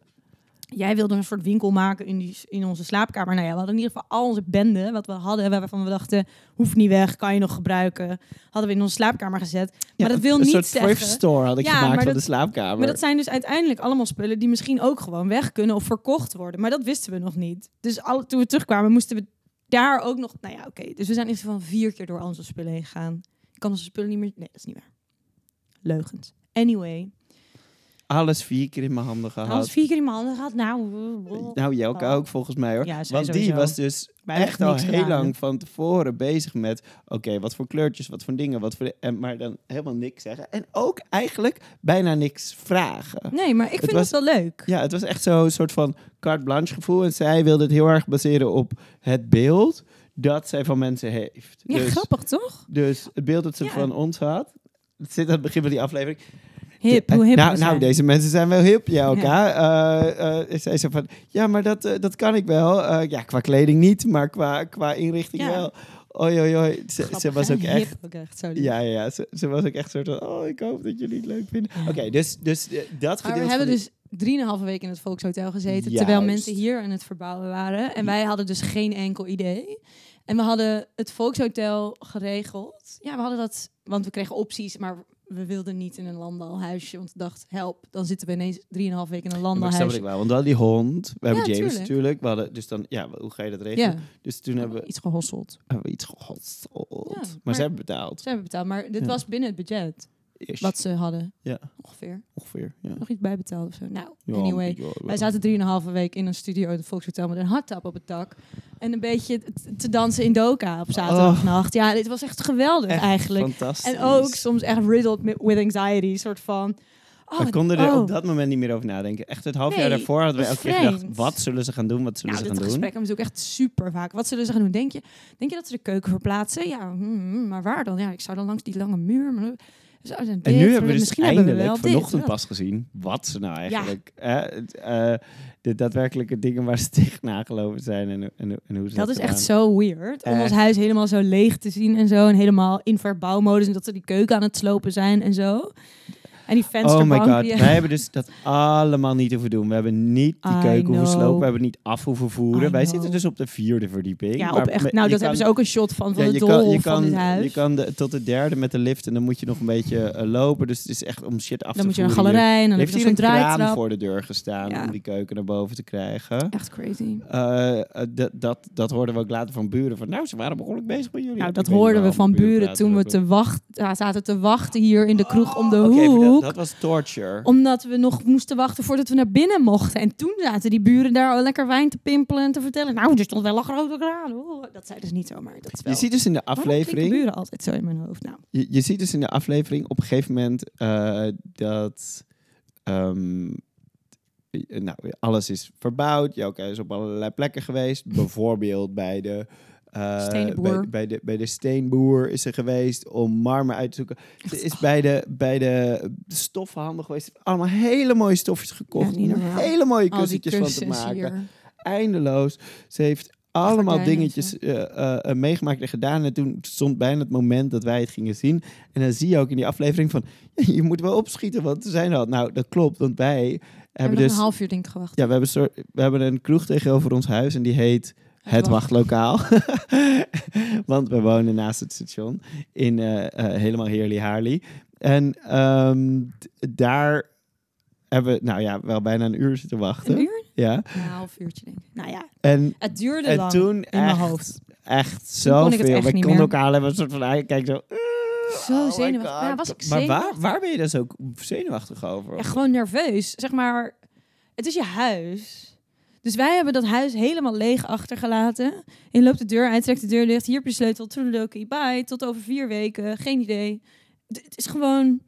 Jij wilde een soort winkel maken in, die, in onze slaapkamer. Nou ja, we hadden in ieder geval al onze bende, wat we hadden, waarvan we dachten, hoeft niet weg, kan je nog gebruiken. Hadden we in onze slaapkamer gezet. Ja, maar dat wil een niet soort zeggen. thrift store had ik Ja, gemaakt van dat- de slaapkamer. Maar dat zijn dus uiteindelijk allemaal spullen die misschien ook gewoon weg kunnen of verkocht worden. Maar dat wisten we nog niet. Dus alle, toen we terugkwamen, moesten we daar ook nog. Nou ja, oké. Dus we zijn in ieder geval vier keer door al onze spullen heen gegaan. Ik kan onze spullen niet meer. Nee, dat is niet waar. Leugens. Anyway, Alles vier keer in mijn handen gehad. alles vier keer in mijn handen gehad. Nou, Nou, Oh. ook volgens mij hoor. Ja, Want die was dus echt al heel gedaan, lang van tevoren bezig met... Oké, wat voor kleurtjes, wat voor dingen, wat voor... En, maar dan helemaal niks zeggen. En ook eigenlijk bijna niks vragen. Nee, maar ik Het vind was- het wel leuk. Ja, het was echt zo'n soort van carte blanche gevoel. En zij wilde het heel erg baseren op het beeld dat zij van mensen heeft. Ja, dus, grappig toch? dus het beeld dat ze Ja. van ons had... Het zit aan het begin van die aflevering. Hip, Ja, hoe hip nou, we nou, deze mensen zijn wel hip, ja, elkaar. Eh, zei ze van, ja, maar dat, eh, dat kan ik wel. Eh, ja, qua kleding niet, maar qua, qua inrichting Ja. wel. Oei, oei, oei. Ze, Grappig, ze was ook echt... Ook echt zo lief. Ja, ja, ja. Ze, ze was ook echt soort van, oh, ik hoop dat jullie het leuk vinden. Ja. Oké, dus, dus eh, dat Maar we hebben dus drieënhalve week in het Volkshotel gezeten, terwijl mensen hier aan het verbouwen waren. En wij hadden dus geen enkel idee. En we hadden het Volkshotel geregeld. Ja, we hadden dat, want we kregen opties, maar we wilden niet in een landalhuisje. Want we dachten, help, dan zitten we ineens drieënhalve week in een die... Maar ik landalhuisje. ik wel, want we hadden die hond. We hebben Ja, James tuurlijk. natuurlijk. We hadden, dus dan, ja, hoe ga je dat regelen? Ja, Dus toen hebben we, iets gehosseld. hebben we iets gehosseld. Ja, maar, maar- ze hebben betaald. Ze hebben betaald, maar dit was binnen het budget Ish. wat ze hadden. Ja. Ongeveer. Ongeveer, ja. Nog iets bijbetaald of zo. Nou, Ja, anyway. ja, Wij zaten drieënhalve week in een studio in het Volkshotel met een hardtap op het dak. En een beetje te dansen in Doka op zaterdagnacht. Ja, dit was echt geweldig Echt eigenlijk. Fantastisch. En ook soms echt riddled with anxiety. soort van... Oh, we konden er oh. op dat moment niet meer over nadenken. Echt het half jaar daarvoor hadden we elke keer gedacht, wat zullen ze gaan doen, wat zullen Nou, ze dit gaan doen? gesprek hebben we natuurlijk echt super vaak. Wat zullen ze gaan doen? Denk je, denk je dat ze de keuken verplaatsen? Ja, hmm, maar waar dan? Ja, ik zou dan langs die lange muur. Maar, dan En nu hebben we dus misschien hebben we eindelijk vanochtend dit. pas gezien wat ze nou eigenlijk... eh, de daadwerkelijke dingen waar ze [laughs] tegenaan gelopen zijn en, en, en hoe ze dat Dat is echt zo weird. Om ons huis helemaal zo leeg te zien en zo. En helemaal in verbouwmodus. En dat ze die keuken aan het slopen zijn en zo. En die Oh vensterbank. my god, die- wij hebben dus dat allemaal niet hoeven doen. We hebben niet die I keuken hoeven know. slopen, we hebben niet af hoeven voeren. I Wij know. zitten dus op de vierde verdieping. ja, op echt. Nou, dat kan- hebben ze ook een shot van, van Ja, de je dol kan, je van kan, dit huis. je kan de, tot de derde met de lift en dan moet je nog een beetje eh, lopen. Dus het is echt om shit af dan te moet je een voeren galerij en dan heb Heeft je hier een kraan voor de deur gestaan Ja. om die keuken naar boven te krijgen. Echt crazy. Eh, eh, dat, dat, dat hoorden we ook later van buren. Van, nou, ze waren behoorlijk bezig met jullie. Nou, dat hoorden we van buren toen we te wacht, ja, zaten te wachten hier in de kroeg om de Oh, oké, hoek. dat was torture. Omdat we nog moesten wachten voordat we naar binnen mochten. En toen zaten die buren daar al lekker wijn te pimpelen en te vertellen. Nou, er stond wel een grote kraan. Oh, dat zei dus niet zomaar. Dat is wel... Je ziet dus in de aflevering... buren altijd zo in mijn hoofd. Nou, Je, je ziet dus in de aflevering op een gegeven moment eh, dat... ehm, eh, nou, alles is verbouwd. Jouka is op allerlei plekken geweest. Bijvoorbeeld bij de... eh. Bij, bij, de, bij de steenboer is ze geweest om marmer uit te zoeken. Ze is bij de, bij de stoffenhandel geweest. Allemaal hele mooie stofjes gekocht. Ja, om er hele mooie kussentjes van te maken hier. eindeloos. Ze heeft allemaal dingetjes eh, eh, meegemaakt en gedaan. En toen stond bijna het moment dat wij het gingen zien. En dan zie je ook in die aflevering van... je moet wel opschieten, want ze zijn er al. Nou, dat klopt, want wij We hebben hebben dus... een half uur denk ik gewacht. Ja, we hebben, soort, we hebben een kroeg tegenover ons huis en die heet... Het Wacht. wachtlokaal. [laughs] Want we wonen naast het station in eh, eh, helemaal Heerly Haarly. En ehm, daar hebben we, nou ja, wel bijna een uur zitten wachten. Een uur? Ja. Een half uurtje denk ik. Nou ja, En, het duurde en lang toen in echt, mijn hoofd. echt zoveel. We konden elkaar hebben een soort van aankijken zo. Zo oh zenuwachtig. Was ik maar waar, zenuwachtig? waar ben je dus ook zenuwachtig over? Ja, gewoon nerveus. Zeg maar, het is je huis. Dus wij hebben dat huis helemaal leeg achtergelaten. Je loopt de deur uit, trekt de deur dicht. Hier heb je de sleutel. Toedeledokie, bye. Tot over vier weken. Geen idee. Het het is gewoon...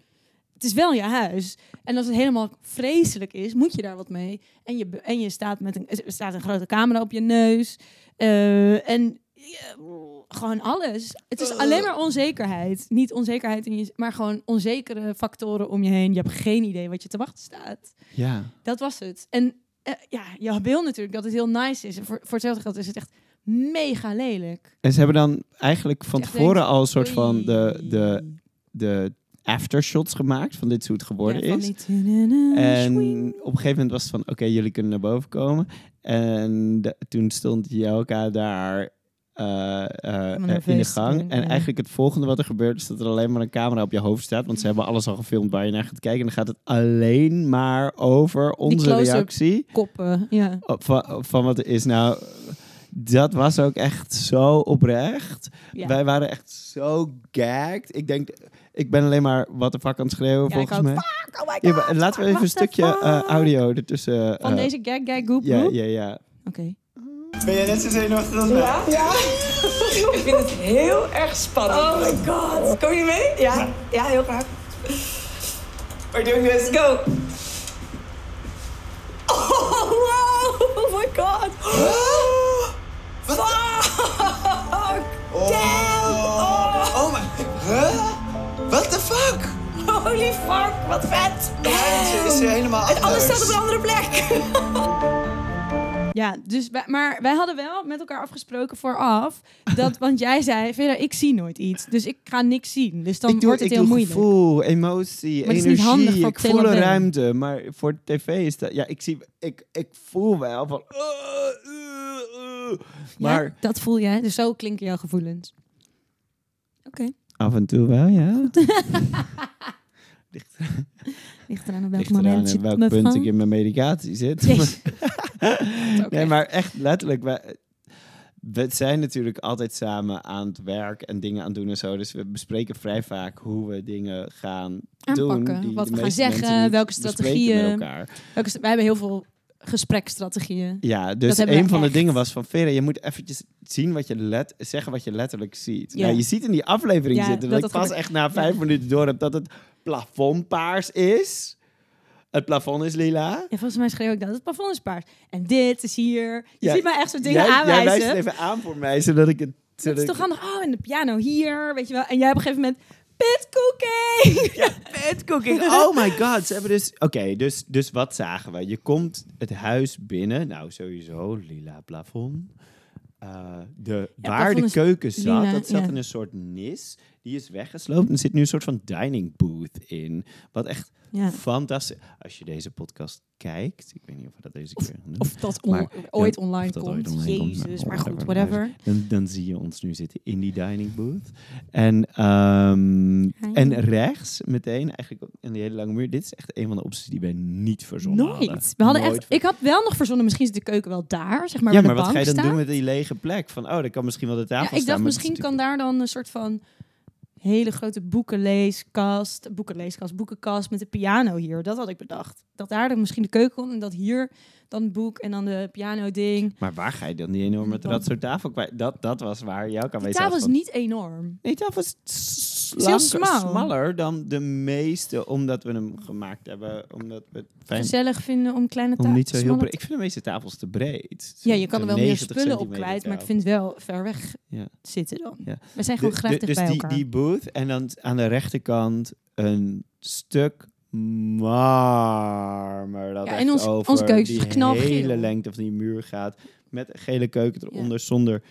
Het is wel je huis. En als het helemaal vreselijk is, moet je daar wat mee. En je, en je staat met een, er staat een grote camera op je neus. Eh, en gewoon alles. Het is alleen maar onzekerheid. Niet onzekerheid, in je, maar gewoon onzekere factoren om je heen. Je hebt geen idee wat je te wachten staat. Ja. Dat was het. En eh, ja, je wil natuurlijk dat het heel nice is. En voor, voor hetzelfde geld is het echt mega lelijk. En ze hebben dan eigenlijk van tevoren denkt, al een soort van de, de, de aftershots gemaakt van dit is hoe het geworden Ja, is. die En op een gegeven moment was het van, oké, jullie kunnen naar boven komen. En de- toen stond Jelka daar eh, in de gang. doen, En ja. eigenlijk het volgende wat er gebeurt, is dat er alleen maar een camera op je hoofd staat. Want ze hebben alles al gefilmd waar je naar gaat kijken. En dan gaat het alleen maar over onze reactie Koppen, ja. op- van, van wat er is. Nou, dat was ook echt zo oprecht. ja. Wij waren echt zo gagged. Ik denk, ik ben alleen maar wat de fuck aan het schreeuwen Ja, volgens mij. Fuck, oh my Ja, god, laten we even een stukje eh, audio ertussen. Van deze gag gag goop Ja, ja, ja. Oké. Ben jij net zo zenuwachtig als mij? Ja? Ja. [laughs] Ik vind het heel erg spannend. Oh my god. Kom je mee? Ja, ja heel graag. We're doing this. Go. Oh, wow. Oh my god. Fuck. Damn. Oh. Oh my... Huh? What the fuck? Holy fuck. Wat vet. Eindje is helemaal En alles anders. staat op een andere plek. Ja, dus wij, maar wij hadden wel met elkaar afgesproken vooraf. Dat, want jij zei, Vera, ik zie nooit iets. Dus ik ga niks zien. Dus dan ik doe, wordt het ik heel doe moeilijk. gevoel, emotie, Maar het is niet energie. ik voel een ruimte. Maar voor tv is dat... Ja, ik, zie, ik, ik voel wel van... uh, uh, uh. Maar Ja, dat voel jij. Dus zo klinken jouw gevoelens. Oké. af en toe wel, ja. [laughs] Ligt, eraan op welk ligt moment in zit welk punt ik in mijn medicatie zit. [laughs] Nee, maar echt letterlijk. wij- we zijn natuurlijk altijd samen aan het werk en dingen aan het doen en zo. Dus we bespreken vrij vaak hoe we dingen gaan Aanpakken, doen. die wat we gaan zeggen, welke strategieën. Met elkaar. Welke Wij hebben heel veel gesprekstrategieën. Ja, dus we een van de dingen was van Vera, je moet eventjes zien wat je let, zeggen wat je letterlijk ziet. Ja. Nou, je ziet in die aflevering Ja, zitten dat ik pas echt na vijf minuten door heb dat het plafond paars is. Het plafond is lila. Ja, volgens mij schreeuw ik dat. Het plafond is paars. En dit is hier. Je Ja, ziet mij echt zo dingen jij, jij aanwijzen. wijst het even aan voor mij, zodat ik het... Het is toch handig? Oh, en de piano hier, weet je wel. En jij op een gegeven moment... Pitcooking! [laughs] Ja. Oh my god. Ze hebben dus... Oké, dus, dus wat zagen we? Je komt het huis binnen. Nou, sowieso lila plafond. Uh, de, waar de keuken zat, dat zat ja. in een soort nis. Die is weggesloopt. En er zit nu een soort van dining booth in. Wat echt Ja. fantastisch... Als je deze podcast kijkt... Ik weet niet of we dat deze keer gaan doen. Of dat on- Maar- ooit online dat komt. ooit online komt, Jezus, maar maar goed, whatever. Dan, dan zie je ons nu zitten in die dining booth. En, ehm, en rechts meteen, eigenlijk in die hele lange muur. Dit is echt een van de opties die wij niet verzonnen hadden. Nooit. We hadden Nooit echt, ik had wel nog verzonnen, misschien is de keuken wel daar, zeg maar, ja, maar de wat ga je dan doen met die lege plek? Van, oh, daar kan misschien wel de tafel Ja, staan. ik dacht dat misschien kan natuurlijk- daar dan een soort van hele grote boekenleeskast, boekenleeskast, boekenkast met een piano hier. Dat had ik bedacht. Dat daar dan misschien de keuken kon en dat hier dan het boek en dan de piano ding. Maar waar ga je dan die enorme Want- ratso tafel kwijt? Dat, dat was waar jouw kan Die tafel is niet enorm. Nee, die tafel is slanker, smal. smaller dan de meeste, omdat we hem gemaakt hebben. Omdat we het fijn Gezellig vinden om kleine tafels. niet zo heel breed. Ik vind de meeste tafels te breed. Ja, je kan er wel meer 90 spullen op kwijt, maar ik vind wel ver weg Ja. zitten dan. Ja. We zijn gewoon De- graag de- dicht dus bij die, elkaar. die booth en dan aan de rechterkant een stuk marmer. Dat Ja, en ons- over onze keuken is die hele lengte van die muur gaat. Met gele keuken eronder, zonder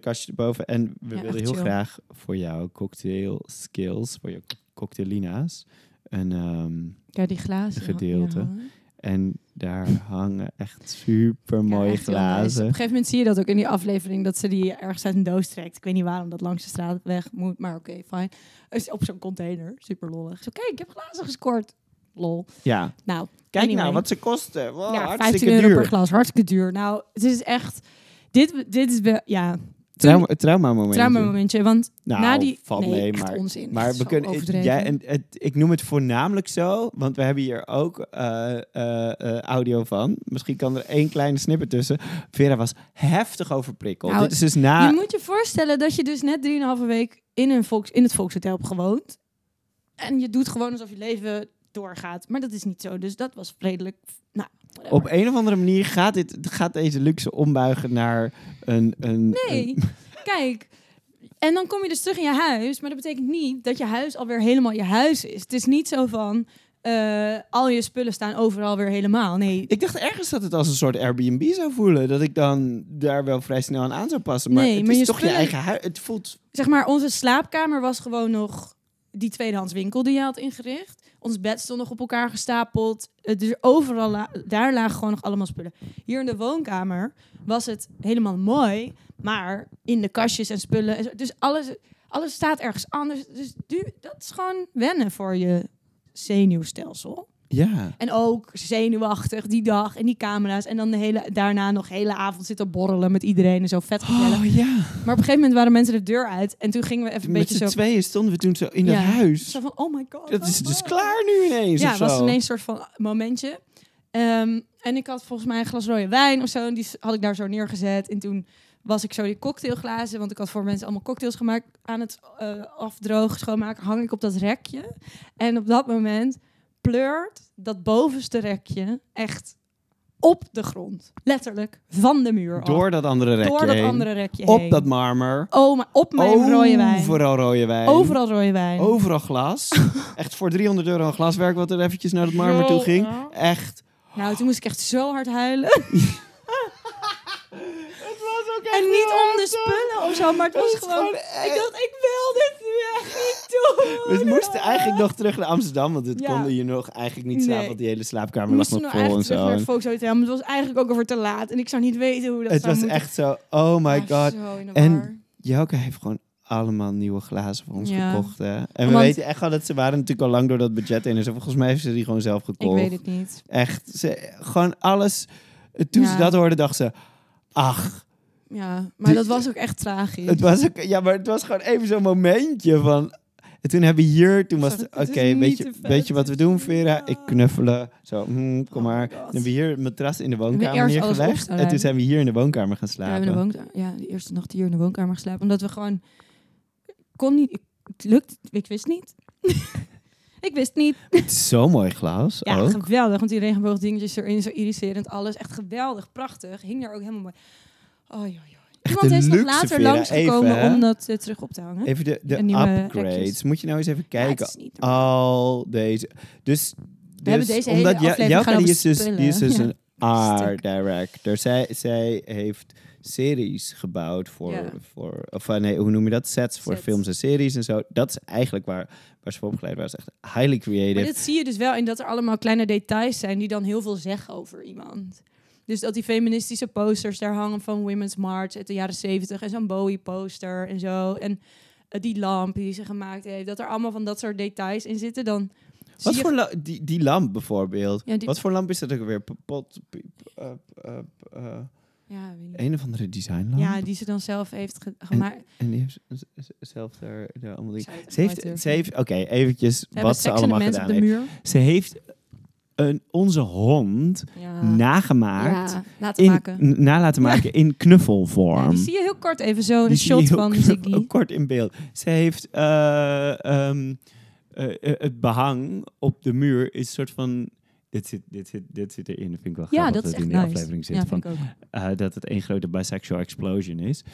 kastje erboven. En we Ja, echt heel chill. graag voor jouw cocktail skills, voor je cocktailina's, een, ehm, ja, die glazen. gedeelte. Ja. en daar hangen echt super mooie Ja, glazen. Op een gegeven moment zie je dat ook in die aflevering, dat ze die ergens uit een doos trekt. Ik weet niet waarom dat langs de straat weg moet, maar oké, fijn. Is op zo'n container, super lollig. Zo, kijk, ik heb glazen gescoord. Lol. Ja, Nou, kijk anyway. nou wat ze kosten. Wow, ja, hartstikke 15 euro duur. per glas, hartstikke duur. Nou, het is echt, dit, dit is wel, ja, Trauma, trauma momentje. trauma momentje. Want Nou, na die, valt nee, maar onzin. Maar we kunnen, overdreven. jij, en het, ik noem het voornamelijk zo, want we hebben hier ook eh, eh, eh, audio van. Misschien kan er één kleine snippet tussen. Vera was heftig overprikkeld. Nou, Dit is dus na... Je moet je voorstellen dat je dus net 3,5 week in, een volks, in het Volkshotel hebt gewoond. En je doet gewoon alsof je leven doorgaat. Maar dat is niet zo. Dus dat was redelijk... Nou. Op een of andere manier gaat, dit, gaat deze luxe ombuigen naar een... een Nee, een- kijk. En dan kom je dus terug in je huis. Maar dat betekent niet dat je huis alweer helemaal je huis is. Het is niet zo van... eh, al je spullen staan overal weer helemaal. Nee, ik dacht ergens dat het als een soort Airbnb zou voelen. Dat ik dan daar wel vrij snel aan aan zou passen. Maar Nee, het maar is je toch je eigen huis. Het voelt... zeg maar, onze slaapkamer was gewoon nog die tweedehands winkel die je had ingericht. Ons bed stond nog op elkaar gestapeld. Dus overal, daar lagen gewoon nog allemaal spullen. Hier in de woonkamer was het helemaal mooi, maar in de kastjes en spullen. Dus alles, alles staat ergens anders. Dus du- dat is gewoon wennen voor je zenuwstelsel. Ja. En ook zenuwachtig die dag en die camera's. En dan de hele, daarna nog de hele avond zitten borrelen met iedereen en zo vet gezellig. Oh ja. Maar op een gegeven moment waren mensen de deur uit. En toen gingen we even een Met beetje zo... tweeën stonden we toen zo in Ja. het huis. Zo van, oh my god. Dat is oh dus klaar nu ineens Ja, of het was ineens een soort van momentje. Ehm, en ik had volgens mij een glas rode wijn of zo. En die had ik daar zo neergezet. En toen was ik zo die cocktailglazen, want ik had voor mensen allemaal cocktails gemaakt, aan het eh, afdrogen, schoonmaken, hang ik op dat rekje. En op dat moment pleurt dat bovenste rekje echt op de grond. Letterlijk van de muur af. Door dat andere rekje Door dat heen. andere rekje Op heen. dat marmer. Oh, maar op mijn rode wijn. Overal rode wijn. Overal rode wijn. Overal glas. [laughs] Echt voor 300 euro een glaswerk wat er eventjes naar het marmer toe ging. Echt. Nou, toen moest ik echt zo hard huilen. [laughs] [laughs] Het was ook En niet om de spullen of zo, maar het was gewoon... gewoon Ik dacht, ik wil dit echt niet doen. [laughs] We moesten eigenlijk nog terug naar Amsterdam, want het Ja. konden hier nog eigenlijk niet slapen, Nee. want die hele We slaapkamer lag moesten nog vol en zo. naar het Volkshotel, maar het was eigenlijk ook over te laat. En ik zou niet weten hoe dat Het was moeten. echt zo, oh my god. En. Joke heeft gewoon allemaal nieuwe glazen voor ons Ja. gekocht. Hè? En we weten echt wel dat ze waren natuurlijk al lang door dat budget heen. Dus volgens mij heeft ze die gewoon zelf Ik gekocht. weet het niet. Echt, ze, gewoon alles. Toen ze dat hoorde, dacht ze, ach, Ja, maar dat was ook echt tragisch. het was ook, ja, maar het was gewoon even zo'n momentje van. En toen hebben we hier, toen was Zo, het, het oké, niet weet, je, te vet, weet je wat we het doen, Vera? ja. Ik knuffelen. Zo, hm, kom Oh maar. Dan hebben we hier een matras in de woonkamer neergelegd. En toen zijn we hier in de woonkamer gaan Ja, slapen. in de woonkamer, ja, de eerste nacht hier in de woonkamer geslapen. Omdat we gewoon... Kon niet... Het lukt... Ik wist niet. [laughs] ik wist niet. Het is zo'n mooi glas Ja, ook. geweldig. Want die regenboogdingetjes erin, zo iriserend alles. Echt geweldig, prachtig. Hing daar ook helemaal mooi. Oh, joh, joh. Iemand is nog later langsgekomen Even, om dat eh, terug op te hangen. Even de, de upgrades. rekjes. Moet je nou eens even kijken. al deze. Dus, dus hebben deze hele omdat Ja- aflevering Jouke, gaan die over is dus, die is dus Ja. een art director. Zij, zij heeft series gebouwd voor, Ja. voor of eh, nee, hoe noem je dat? Sets voor Sets. films en series en zo. Dat is eigenlijk waar, waar ze voor opgeleid was. Echt highly creative. Maar dit zie je dus wel in dat er allemaal kleine details zijn die dan heel veel zeggen over iemand. Dus dat die feministische posters daar hangen van Women's March uit de jaren zeventig en zo'n Bowie poster en zo. En eh, die lamp die ze gemaakt heeft, dat er allemaal van dat soort details in zitten. Dan Wat voor die, die lamp bijvoorbeeld? Ja, die- Wat voor lamp is dat ook weer? Pot, uh, uh, uh, ja, weet niet. een of andere designlamp. ja, die ze dan zelf heeft ge- gemaakt. En die heeft zelf daar, daar allemaal dingen. Ze heeft, ze heeft oké, eventjes Ze wat ze en allemaal gedaan heeft. Ze heeft een, onze hond Ja. nagemaakt, Ja, laten in, maken. n- na laten maken in knuffelvorm. Die zie je heel kort even zo, een shot van kort- Ziggy. kort in beeld. Ze heeft eh, ehm, eh, eh, het behang op de muur is een soort van. Dit zit, dit, zit, dit zit erin. Dat vind ik wel Ja, grappig dat het echt in nice. aflevering zit. Van, dat het één grote bisexual explosion is.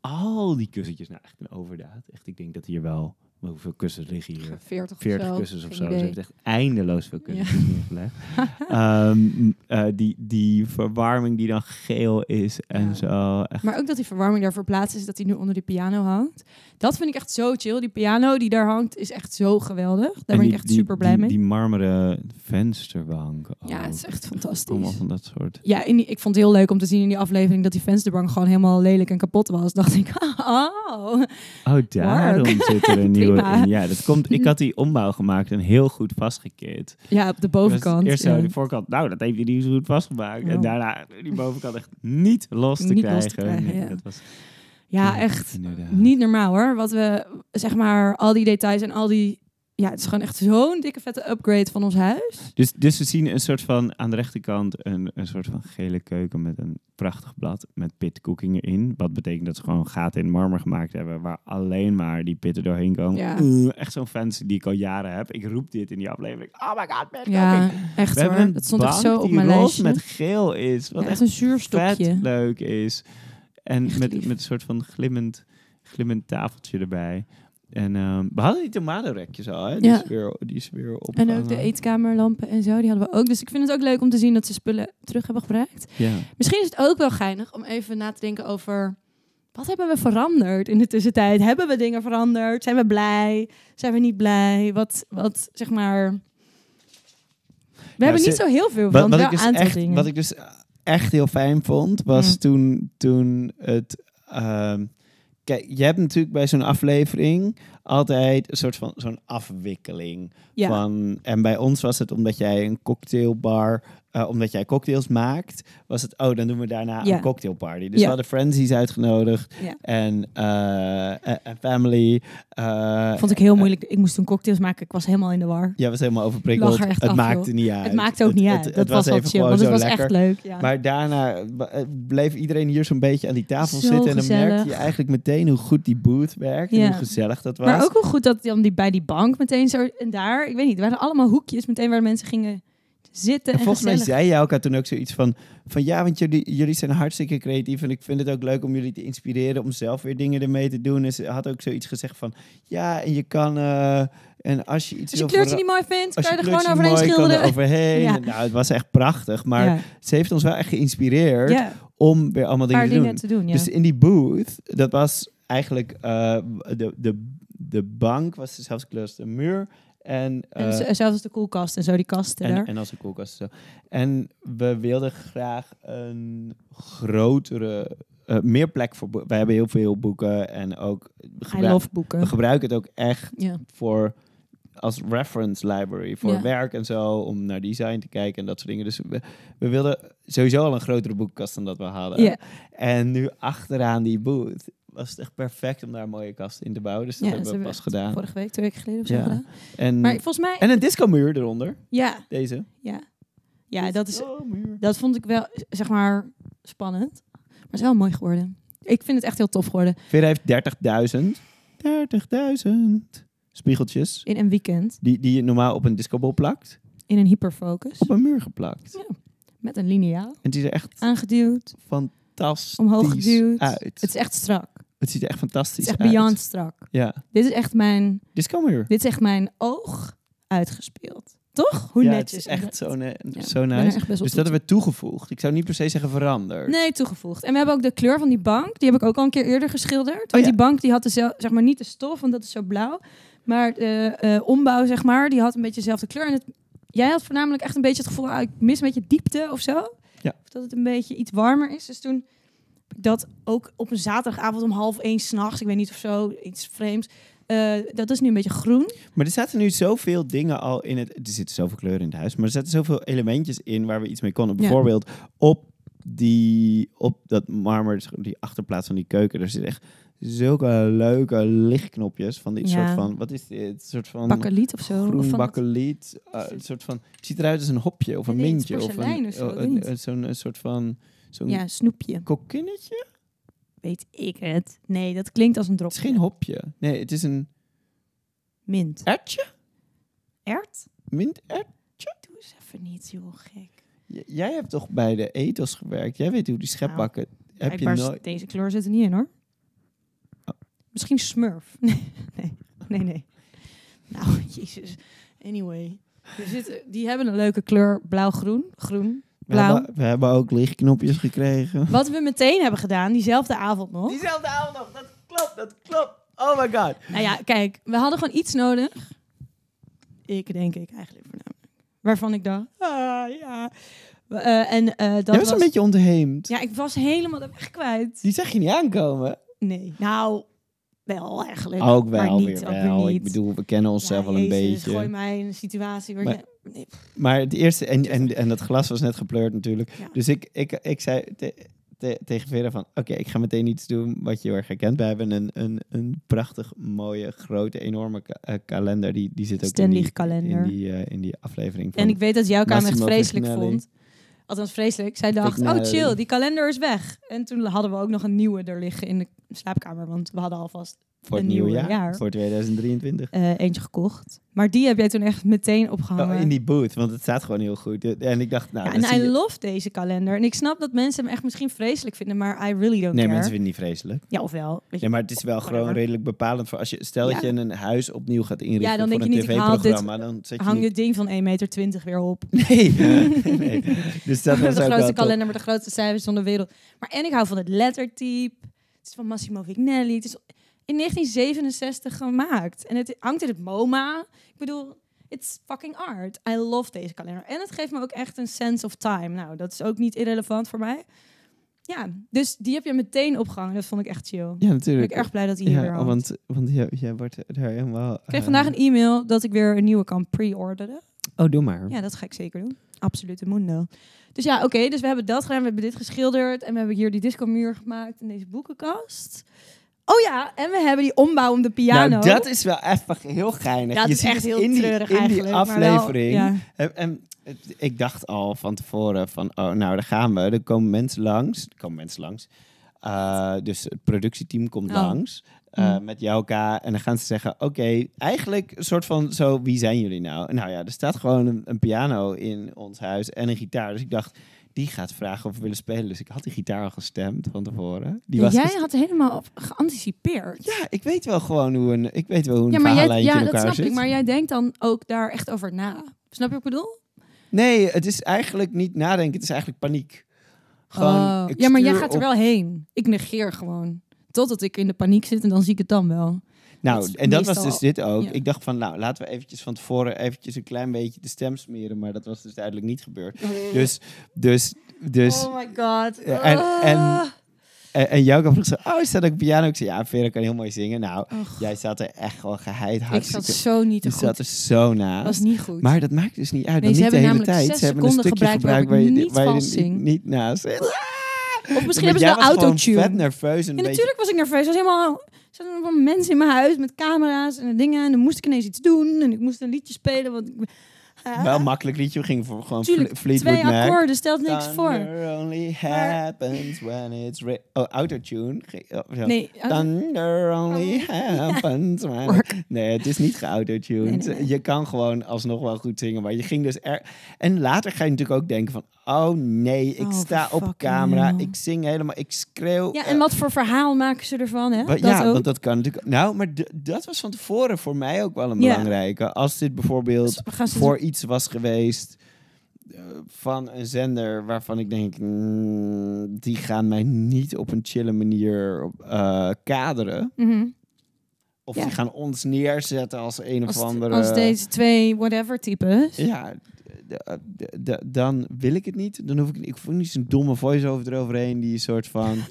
Al die kussentjes, nou echt een overdaad. Echt, ik denk dat hier wel, hoeveel kussens liggen hier? [laughs] 40 of 40 zo. kussens of zo. Ze heeft echt eindeloos veel kussens neergelegd. [laughs] Ehm, eh, die, die verwarming die dan geel is en Ja. zo. Echt. Maar ook dat die verwarming daar verplaatst is, dat die nu onder die piano hangt. Dat vind ik echt zo chill. Die piano die daar hangt is echt zo geweldig. Daar En ben die- ik echt die- super blij die, mee. Die marmeren vensterbank. ja, het is echt Allemaal fantastisch. van dat soort. Ja, in ik vond het heel leuk om te zien in die aflevering dat die vensterbank gewoon helemaal lelijk en kapot was. Dacht ik, [laughs] oh. Oh, daarom zit er een nieuwe Prima. in. Ja, dat komt. Ik had die ombouw gemaakt en heel goed vastgekit. Ja, op de bovenkant. Eerst zo ja. de voorkant. Nou, dat heeft hij niet zo goed vastgemaakt. En Oh. daarna die bovenkant echt niet los te Niet krijgen. los te krijgen, Nee, ja. dat was Ja, echt inderdaad. niet normaal hoor. Wat we, zeg maar, al die details en al die... Ja, het is gewoon echt zo'n dikke vette upgrade van ons huis. Dus, dus we zien een soort van aan de rechterkant een, een soort van gele keuken met een prachtig blad met pitcooking erin. Wat betekent dat ze gewoon gaten in marmer gemaakt hebben waar alleen maar die pitten doorheen komen. Ja. Oeh, echt zo'n fancy die ik al jaren heb. Ik roep dit in die aflevering. Oh my god, pitcooking. Ja, echt we hoor. Dat stond echt zo op mijn lijstje. met geel is. Wat Ja, echt echt een zuurstokje. vet leuk is. En Echt met, lief. met een soort van glimmend, glimmend tafeltje erbij. En ehm, we hadden die tomatenrekjes al, hè? Die, Ja. is weer, die is weer op. En ook de eetkamerlampen en zo, die hadden we ook. Dus ik vind het ook leuk om te zien dat ze spullen terug hebben gebruikt. Ja. Misschien is het ook wel geinig om even na te denken over... Wat hebben we veranderd in de tussentijd? Hebben we dingen veranderd? Zijn we blij? Zijn we niet blij? Wat, wat zeg maar... We hebben ze- niet zo heel veel ik wel dus aantal echt, dingen. wat ik dus echt heel fijn vond, was Mm. toen, toen het... ehm, kijk, je hebt natuurlijk bij zo'n aflevering altijd een soort van zo'n afwikkeling. ja. Van, en bij ons was het omdat jij een cocktailbar, eh, omdat jij cocktails maakt, was het, oh, dan doen we daarna Ja. een cocktailparty. Dus Ja. we hadden Frenzies uitgenodigd Ja. en, eh, en- Family. eh, Vond ik heel moeilijk. Ik moest toen cocktails maken. Ik was helemaal in de war. Jij was helemaal overprikkeld. Er het af, maakte joh. niet uit. het maakte ook niet uit. Het, dat was wel even chill, gewoon want het zo was lekker. echt leuk. Ja. Maar daarna bleef iedereen hier zo'n beetje aan die tafel Zo zitten. En dan merkte je eigenlijk meteen hoe goed die booth werkt. En Ja. hoe gezellig dat was. Maar ook hoe goed dat dan die, bij die bank meteen zo... En daar, ik weet niet, er waren allemaal hoekjes meteen waar mensen gingen zitten. en En, volgens mij zei jij ook toen ook zoiets van... Van ja, want jullie, jullie zijn hartstikke creatief. En ik vind het ook leuk om jullie te inspireren om zelf weer dingen ermee te doen. En ze had ook zoiets gezegd van... Ja, en je kan... eh, en als je iets Als je kleurtje niet mooi vindt, kan je er gewoon overheen er schilderen. overheen. Ja. Nou, het was echt prachtig. Maar ja. ze heeft ons wel echt geïnspireerd ja, om weer allemaal dingen te doen. te. Dus in die booth, dat was eigenlijk eh, de, de, de bank was dezelfde kleur als de muur. En, en eh, zelfs de koelkast en zo, die kasten en, daar. en als een koelkast. Zo. En we wilden graag een grotere, eh, meer plek voor boeken. Wij hebben heel veel boeken en ook love we boeken. gebruiken het ook echt voor als reference library voor Ja. werk en zo, om naar design te kijken en dat soort dingen. Dus we, we wilden sowieso al een grotere boekenkast dan dat we hadden. Ja. En nu achteraan die booth was het echt perfect om daar een mooie kast in te bouwen. Dus dat Ja, hebben dat we pas gedaan. Vorige week, twee weken geleden of zo Ja. gedaan. En, Maar volgens mij... en een discomuur eronder, ja, deze. ja. Ja, dat, is, dat vond ik wel, zeg maar, spannend. Maar het is wel mooi geworden. Ik vind het echt heel tof geworden. Vera heeft 30.000. 30.000 spiegeltjes. In een weekend. Die, die je normaal op een discobol plakt. In een hyperfocus. Op een muur geplakt. Ja. Met een lineaal. En die er echt Aangeduwd. fantastisch Omhoog geduwd. uit. Het is echt strak. Het ziet er echt fantastisch Het is echt uit. beyond strak. Ja, Dit is echt mijn, discomuur. dit is echt mijn oog uitgespeeld. Toch? Hoe ja, netjes. het is echt zo, ne- Ja, zo nice. echt Dus dat hebben we toegevoegd. Ik zou niet per se zeggen veranderd. Nee, toegevoegd. En we hebben ook de kleur van die bank. Die heb ik ook al een keer eerder geschilderd. Want ja. die bank die had dezel- zeg maar niet de stof, want dat is zo blauw. Maar de eh, ombouw, zeg maar, die had een beetje dezelfde kleur. En het, jij had voornamelijk echt een beetje het gevoel, ah, ik mis een beetje diepte of zo. Ja. Of dat het een beetje iets warmer is. Dus toen dat ook op een zaterdagavond om half één s'nachts, ik weet niet of zo, iets vreemds. eh, dat is nu een beetje groen. Maar er zaten nu zoveel dingen al in het... Er zitten zoveel kleuren in het huis. Maar er zaten zoveel elementjes in waar we iets mee konden. Ja. Bijvoorbeeld op, die, op dat marmer, dus die achterplaats van die keuken. Er zit echt zulke leuke lichtknopjes van dit Ja. soort van, wat is dit? Een soort van Bakkeliet of zo. groen Of van bakkeliet. eh, een soort van, het ziet eruit als een hopje of een mintje. Of een, een soort van, zo'n Ja, snoepje. kokinnetje? Weet ik het. Nee, dat klinkt als een Het drop. is geen hopje. Nee, het is een Mint. ertje. Ert? Mintert. Doe eens even niet, joh, gek. J- Jij hebt toch bij de ethos gewerkt? Jij weet hoe die schepbakken... heb je nooit... Deze kleur zit er niet in, hoor. Oh. Misschien smurf. [laughs] Nee, nee, nee, nee. Nou, [laughs] jezus. Anyway. Er die hebben een leuke kleur blauw-groen. Groen. We Blauw. hebben, we hebben ook lichtknopjes gekregen. Wat we meteen hebben gedaan, diezelfde avond nog. Diezelfde avond nog. Dat klopt, dat klopt. Oh my god. Nou ja, kijk, we hadden gewoon iets nodig. Ik denk ik eigenlijk voornamelijk. Waarvan ik dacht, ah ja. Eh, en eh, dat Jij was was... een beetje ontheemd. Ja, ik was helemaal de weg kwijt. Die zag je niet aankomen. Nee, nou, wel eigenlijk. Ook maar wel niet, weer ook wel. niet. Ik bedoel, we kennen onszelf Ja, wel een Jezus, beetje. Gooi mij in een situatie waar Maar- je... Nee, Maar het eerste, en, en, en dat glas was net gepleurd natuurlijk. Ja. Dus ik, ik, ik zei te- te- tegen Vera van, oké, ik ga meteen iets doen wat je heel erg herkent. We hebben een, een, een prachtig, mooie, grote, enorme ka- eh, kalender. Die, die zit ook in die, kalender. In, die, eh, in die aflevering. Van, En ik weet dat jouw kamer echt vreselijk vond. Althans vreselijk. Zij dacht, oh chill, die kalender is weg. En toen hadden we ook nog een nieuwe er liggen in de slaapkamer. Want we hadden alvast voor het een nieuwe nieuwe jaar, jaar. Voor 2023. eh, eentje gekocht. Maar die heb jij toen echt meteen opgehangen. Oh, in die booth, want het staat gewoon heel goed. En ik dacht, nou, ja, en I je- love deze kalender. En ik snap dat mensen hem echt misschien vreselijk vinden, maar I really don't Nee, care. mensen vinden niet vreselijk. Ja, ofwel. Weet je, Ja, maar het is wel gewoon Whatever. redelijk bepalend voor als je stel dat Ja. je een huis opnieuw gaat inrichten Ja, dan voor denk je een niet, ik haal dit- tv-programma, dan zet je hang je ding van 1,20 meter weer op. [laughs] Nee. nee. Dus dat [laughs] de was ook wel grootste kalender met de grootste cijfers van de wereld. Maar en ik hou van het lettertype. Het is van Massimo Vignelli. Het is in 1967 gemaakt. En het hangt in het MoMA. Ik bedoel, it's fucking art. I love deze kalender. En het geeft me ook echt een sense of time. Nou, dat is ook niet irrelevant voor mij. Ja, dus die heb je meteen opgehangen. Dat vond ik echt chill. Ja, Ik ben natuurlijk. ik erg blij dat hij hier weer want, want jij, jij wordt daar helemaal... Ik kreeg vandaag een e-mail dat ik weer een nieuwe kan pre-orderen. Oh, doe maar. Ja, dat ga ik zeker doen. Absolute mundo. Dus ja, oké. dus we hebben dat gedaan. We hebben dit geschilderd. En we hebben hier die discomuur gemaakt. En deze boekenkast. Oh ja, en we hebben die ombouwende piano. Nou, dat is wel even heel geinig. Ja, het je is ziet echt heel in die, treurig in die eigenlijk, maar wel- aflevering. ja. En, en ik dacht al van tevoren van, oh, nou, daar gaan we. Er komen mensen langs. Er komen mensen langs. Uh, dus het productieteam komt Oh. langs. Uh, Mm. Met Jouka. En dan gaan ze zeggen, oké, eigenlijk een soort van zo, wie zijn jullie nou? Nou ja, er staat gewoon een, een piano in ons huis en een gitaar. Dus ik dacht, die gaat vragen of we willen spelen. Dus ik had die gitaar al gestemd van tevoren. Die was jij had helemaal geanticipeerd. Ja, ik weet wel gewoon hoe een, ik weet wel hoe een Ja, maar jij, ja in dat snap zit. ik. Maar jij denkt dan ook daar echt over na. Snap je wat ik bedoel? Nee, het is eigenlijk niet nadenken. Het is eigenlijk paniek. Gewoon, Oh. Ja, maar jij gaat er op- wel heen. Ik negeer gewoon. Totdat ik in de paniek zit en dan zie ik het dan wel. Nou, dat en dat was dus dit ook. ja. Ik dacht van, nou, laten we eventjes van tevoren eventjes een klein beetje de stem smeren. Maar dat was dus duidelijk niet gebeurd. Dus, dus, dus... oh my god. Ja, en- en- Ah. En, en Jouka vroeg zo, oh, dat ook piano? Ik zei, ja, Vera kan heel mooi zingen. Nou, Och. jij zat er echt gewoon geheid ik hartstikke... zat zo niet te je goed. zat er zo naast. Dat was niet goed. Maar dat maakt dus niet uit. Nee, ze niet de hebben hele tijd. Ze hebben een stukje gebruikt gebruikt waar je, ik waar je niet niet, naast of misschien hebben ze was wel autotune. vet nerveus. En Ja, beetje- natuurlijk was ik nerveus. Er was helemaal er zaten allemaal mensen in mijn huis met camera's en dingen. En dan moest ik ineens iets doen. En ik moest een liedje spelen. Want ik, Wel een makkelijk liedje. We gingen voor gewoon Tuurlijk, Fle- Fleetwood twee Mac. akkoorden stelt niks voor. Thunder only happens when it's... Oh, autotune. Oh. Nee, Thunder only happens when... Work. Nee, het is niet geautotuned. Nee, nee, nee. Je kan gewoon alsnog wel goed zingen. Maar je ging dus er... En later ga je natuurlijk ook denken van... Oh nee, ik Oh, sta op camera. Ik zing helemaal... Ik schreeuw. ja, eh, en wat voor verhaal maken ze ervan, hè? Dat ja, ook. want dat kan natuurlijk. Nou, maar dat was van tevoren voor mij ook wel een belangrijke. Als dit bijvoorbeeld Dus voor iets was geweest eh, van een zender waarvan ik denk, mm, die gaan mij niet op een chille manier eh, kaderen. Mhm. Of Ja. die gaan ons neerzetten als een als, of andere. als deze twee whatever types. Ja, dan wil ik het niet. Dan hoef ik, ik voel niet zo'n domme voice-over eroverheen die een soort van. [laughs]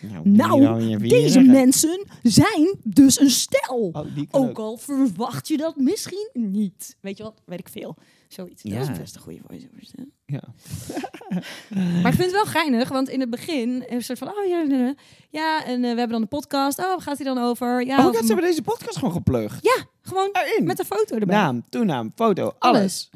Nou, Nou, Deze zeggen. mensen zijn dus een stel. Oh, Ook al verwacht je dat misschien niet. Weet je wat? Weet ik veel. Zoiets. Ja. Dat is best een goede stem. Ja. [laughs] Maar ik vind het wel geinig, want in het begin is een soort van, oh ja, ja, ja, en eh, we hebben dan een podcast. Oh, waar gaat hij dan over? Ja, Oh, dat ze hebben deze podcast gewoon geplukt. ja gewoon Erin. met een foto erbij. Naam, toenaam, foto, alles. [laughs]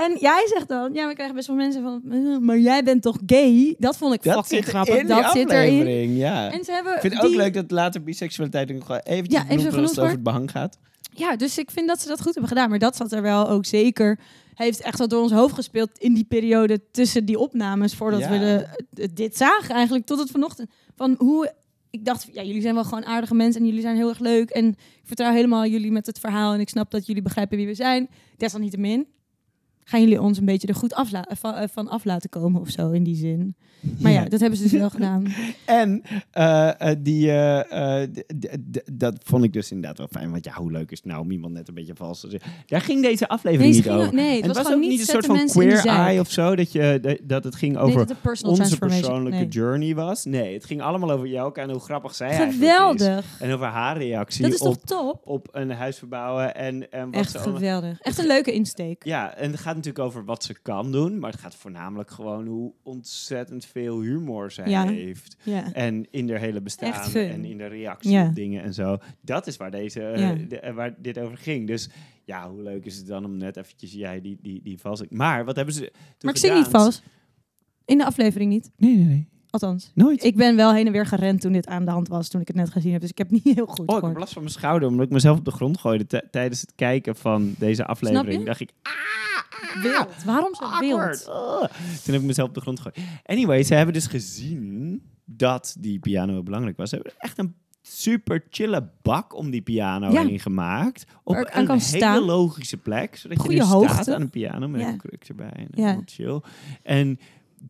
En jij zegt dan, ja, we krijgen best wel mensen van, eh, maar jij bent toch gay? Dat vond ik Dat fucking grappig. in dat zit erin. ja. En ze hebben Ik vind het ook leuk dat later biseksualiteit nog wel eventjes Ja, even genoemd over het behang gaat. Ja, dus ik vind dat ze dat goed hebben gedaan. Maar dat zat er wel ook zeker. Heeft echt wel door ons hoofd gespeeld in die periode tussen die opnames. Voordat Ja. we de, de- dit zagen eigenlijk tot het vanochtend. Van hoe. Ik dacht, ja, jullie zijn wel gewoon aardige mensen en jullie zijn heel erg leuk. En ik vertrouw helemaal jullie met het verhaal. En ik snap dat jullie begrijpen wie we zijn. Desalniettemin gaan jullie ons een beetje er goed afla- van, eh, van af laten komen of zo in die zin. Maar ja, Ja. dat hebben ze dus wel [laughs] gedaan. En eh, eh, die, eh, eh, dat vond ik dus inderdaad wel fijn. Want ja, hoe leuk is nou om iemand net een beetje vals te zeggen. Daar ging deze aflevering Nee, niet over. nee, het En was ook niet een soort van queer eye of zo. Dat, je, dat, het ging Nee, over personal onze persoonlijke Nee. journey was. Nee, het ging allemaal over jou en hoe grappig zij eigenlijk is. Geweldig. En over haar reactie Dat is toch op, top? op een huis verbouwen. En, en wat Echt geweldig. Echt een leuke insteek. Ja, en het gaat natuurlijk over wat ze kan doen. Maar het gaat voornamelijk gewoon hoe ontzettend veel humor zij Ja. heeft. Ja. En in haar hele bestaan en in de reactie Ja. op dingen en zo. Dat is waar, deze, eh, Ja. de- eh, waar dit over ging. Dus ja, hoe leuk is het dan om net eventjes jij die, die, die vals... Maar wat hebben ze toen Maar ik zing niet gedaan? vals. In de aflevering niet. Nee, nee, nee. Althans. Nooit. Ik ben wel heen en weer gerend toen dit aan de hand was. Toen ik het net gezien heb. Dus ik heb niet heel goed Oh, ik heb gehoord. last van mijn schouder, omdat ik mezelf op de grond gooide t- tijdens het kijken van deze aflevering. je? dacht ik, Wild. Waarom zo awkward. wild? Oh. Toen heb ik mezelf op de grond gegooid. Anyway, ze hebben dus gezien dat die piano belangrijk was. Ze hebben echt een super chille bak om die piano Ja. heen gemaakt. Op Waar ik aan een kan hele staan. logische plek. Zodat Goeie je hoogte. staat aan een piano met Ja. een kruk erbij. En Ja. helemaal chill. En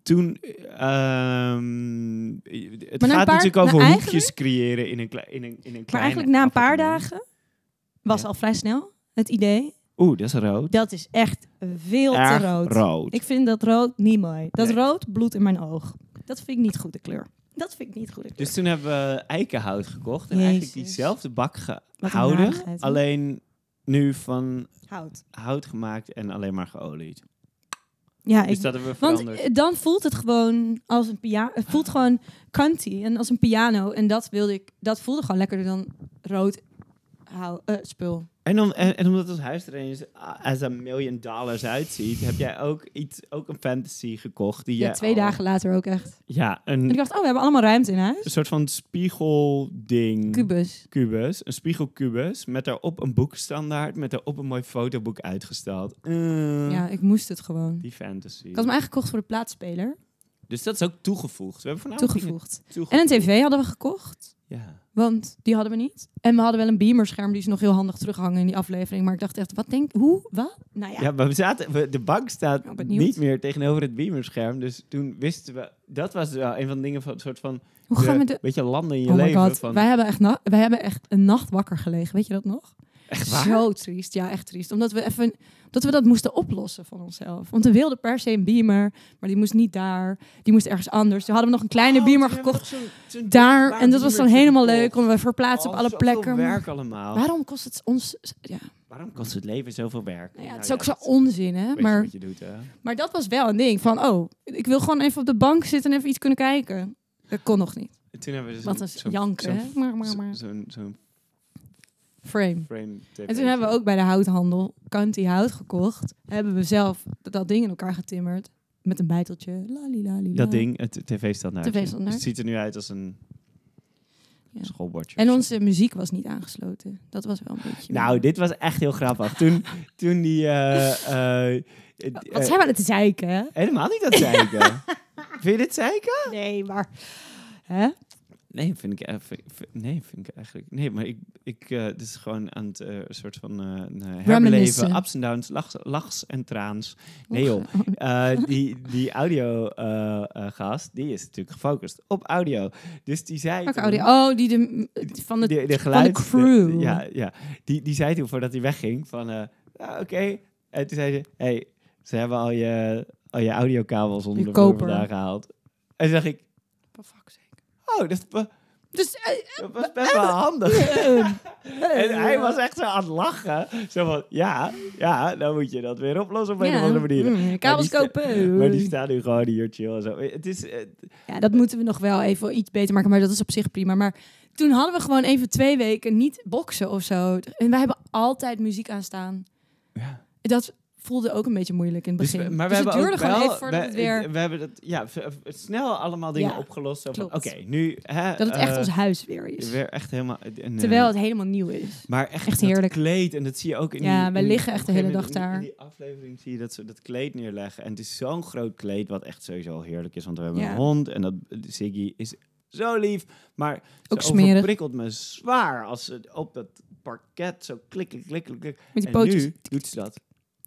toen... ehm, het Maar gaat paar- natuurlijk over maar hoekjes creëren in een, in een, in een Maar kleine eigenlijk na een paar dagen was Ja. al vrij snel het idee. Oeh, dat is rood. Dat is echt veel Erg te rood. rood. Ik vind dat rood niet mooi. Dat Nee. rood bloed in mijn oog. Dat vind ik niet goede kleur. Dat vind ik niet kleur. Dus toen hebben we eikenhout gekocht. En Jezus. eigenlijk diezelfde bak gehouden. Alleen nu van Hout. hout gemaakt en alleen maar geolied. Ja, Dus ik, dat hebben we want veranderd. eh, dan voelt het gewoon als een piano. Het voelt gewoon kanty en als een piano. En dat wilde ik. Dat voelde gewoon lekkerder dan rood hou, eh, spul. En, en, en omdat het huis er eens als een million dollars uitziet, heb jij ook, iets, ook een fantasy gekocht. Die Ja, jij twee al- dagen later ook echt. Ja, En ik een, dacht, oh, we hebben allemaal ruimte in huis. een soort van spiegelding. Kubus. Kubus, een spiegelkubus, met daarop een boekstandaard, met daarop een mooi fotoboek uitgestald. Eh, Ja, ik moest het gewoon. Die fantasy. Ik had hem eigenlijk gekocht voor de plaatspeler. Dus dat is ook toegevoegd. We hebben voornamelijk Toegevoegd. toegevoegd. En een tv hadden we gekocht. Ja. Want die hadden we niet. En we hadden wel een beamerscherm. Die is nog heel handig terughangen in die aflevering. Maar ik dacht echt, wat denk Hoe? Wat? Nou ja. Ja, maar we zaten, we- de bank staat niet meer tegenover het beamerscherm. Dus toen wisten we... Dat was wel een van de dingen van een soort van... Hoe gaan we de. Beetje landen in je Oh leven. Van, Wij, hebben echt na- wij hebben echt een nacht wakker gelegen. Weet je dat nog? Echt waar? Zo triest. Ja, echt triest. Omdat we even... Dat we dat moesten oplossen van onszelf. Want we wilden per se een beamer. Maar die moest niet daar. Die moest ergens anders. Toen hadden we nog een kleine Oh, beamer gekocht. zo'n Daar. En dat was dan helemaal leuk. Konden we verplaatsen Oh, op alle plekken. werk allemaal. Waarom kost het ons... Ja, Waarom kost het leven zoveel werk? nou ja, het is Nou ook zo onzin, hè? Maar wat je doet, hè? Maar dat was wel een ding van, oh, ik wil gewoon even op de bank zitten en even iets kunnen kijken. Dat kon nog niet. En toen hebben we dus Wat een janken, hè? Maar, maar, maar. Zo'n zo'n Frame. frame TV. En toen hebben we ook bij de houthandel Kanti hout gekocht. Hebben we zelf dat ding in elkaar getimmerd. Met een bijteltje. Lalilali. Dat ding, het tv-standaard. TV-standaard. Het ziet er nu uit als een Ja. schoolbordje. En onze muziek was niet aangesloten. Dat was wel een beetje... Nou, dit was echt heel grappig. Toen, toen die... eh, eh, Wat eh, zijn we aan het zeiken? Helemaal niet aan het zeiken. [laughs] Vind je dit zeiken? Nee, maar... Hè? Nee, vind ik, vind- vind- nee, vind ik eigenlijk... Nee, maar ik... ik eh dit is gewoon aan het een soort van eh, herbeleven. Ups en downs, lachs, lachs en traans. Nee joh. [laughs] Die die audio-gast, die is natuurlijk gefocust op audio. Dus die zei... Welke audio? Oh, die de, van de... de, de geluid, crew. ja, ja. Die, die zei toen voordat hij wegging van, ah, oké. En toen zei ze, hey, ze hebben al je, al je audiokabels onder de vandaan gehaald. En toen dacht ik, fuck's sake. Oh, dat, Dus eh, Dat was best wel handig. [laughs] En hij was echt zo aan het lachen. Zo van, ja, ja, dan moet je dat weer oplossen op een of andere manier. mm, kabels Maar kopen. Maar die staan nu gewoon hier chill en zo. Het is... eh, Ja, dat moeten we nog wel even iets beter maken, maar dat is op zich prima. Maar toen hadden we gewoon even twee weken niet boksen of zo. En wij hebben altijd muziek aanstaan. ja. Dat voelde ook een beetje moeilijk in het Dus begin. maar we Dus hebben het duurde ook gewoon wel, even voordat we, het weer... we hebben dat, ja, snel allemaal dingen Ja, opgelost. Oké, nu... Hè, Dat het echt eh, ons huis weer is. Weer echt helemaal... en, eh, Terwijl het helemaal nieuw is. Maar echt, echt heerlijk. kleed, en dat zie je ook in Ja, die... wij in- liggen echt de hele dag in- daar. In die aflevering zie je dat ze dat kleed neerleggen. En het is zo'n groot kleed, wat echt sowieso al heerlijk is. Want we hebben Ja. een hond en dat Ziggy is zo lief. Maar Ook ze me zwaar als ze op dat parket zo klikken, klikken, klikken. Met die En pootjes. nu doet ze dat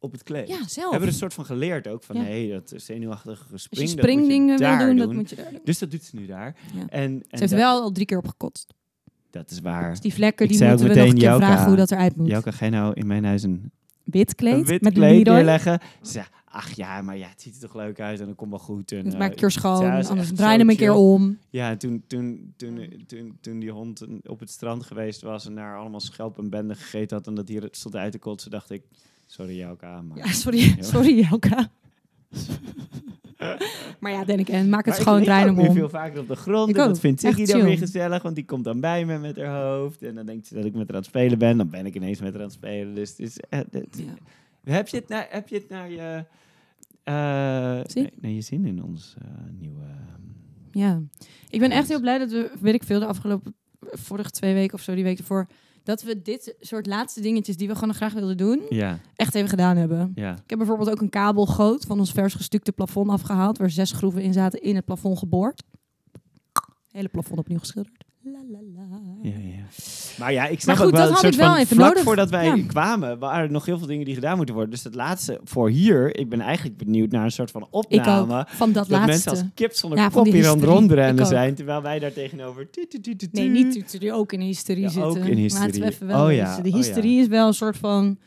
op het kleed. Ja, zelf. hebben we een soort van geleerd ook van, Ja. hé, dat zenuwachtige spring, je je springdingen wil daar doen, dat moet je daar doen. Dus dat doet ze nu daar. Ja. En, en Ze heeft dat, wel al drie keer opgekotst. dat is waar. Dus die vlekken, Ik die ook moeten we nog een keer Jouka, vragen hoe dat eruit moet. Jouke, ga je nou in mijn huis een, Wit kleed een met kleed neerleggen? Ze ach ja, maar ja, het ziet er toch leuk uit en dat komt wel goed. En, Het eh, maak ik er schoon, ja, anders draai hem een keer om. Ja, en toen, toen, toen, toen, toen die hond op het strand geweest was en daar allemaal schelp en benden gegeten had en dat hier stond uit te kotsen, dacht ik, sorry maar... Ja, sorry, sorry Jelka. maar ja, denk ik, en maak het Maar ik schoon, lig draai ook hem nu om. veel vaker op de grond. Ik en ook. dat vindt Ziggy dan weer gezellig, want die komt dan bij me met haar hoofd. En dan denkt ze dat ik met haar aan het spelen ben. Dan ben ik ineens met haar aan het spelen. Dus het is... eh, Ja. heb, je het naar, heb je het naar je... eh, Zin? nee, naar je zin in ons eh, nieuwe... Ja, ik ben echt heel blij dat we, weet ik veel, de afgelopen vorige twee weken of zo, die week ervoor, dat we dit soort laatste dingetjes die we gewoon graag wilden doen, ja, echt even gedaan hebben. ja. Ik heb bijvoorbeeld ook een kabelgoot van ons vers gestukte plafond afgehaald, waar zes schroeven in zaten, in het plafond geboord. Hele plafond opnieuw geschilderd. La, la, la. Ja, ja. Maar ja, ik snap goed, ook wel dat een soort wel van vlak nodig. voordat wij Ja. kwamen, waren er nog heel veel dingen die gedaan moeten worden. Dus dat laatste voor hier, ik ben eigenlijk benieuwd naar een soort van Ik opname. ook, van dat, dat laatste. mensen als kip zonder Ja, van kop hier aan het hysterie. rondrennen zijn, terwijl wij daar tegenover... Nee, niet ook in hysterie zitten. ook in hysterie. Laten we even wel Oh ja. De oh hysterie is wel een soort van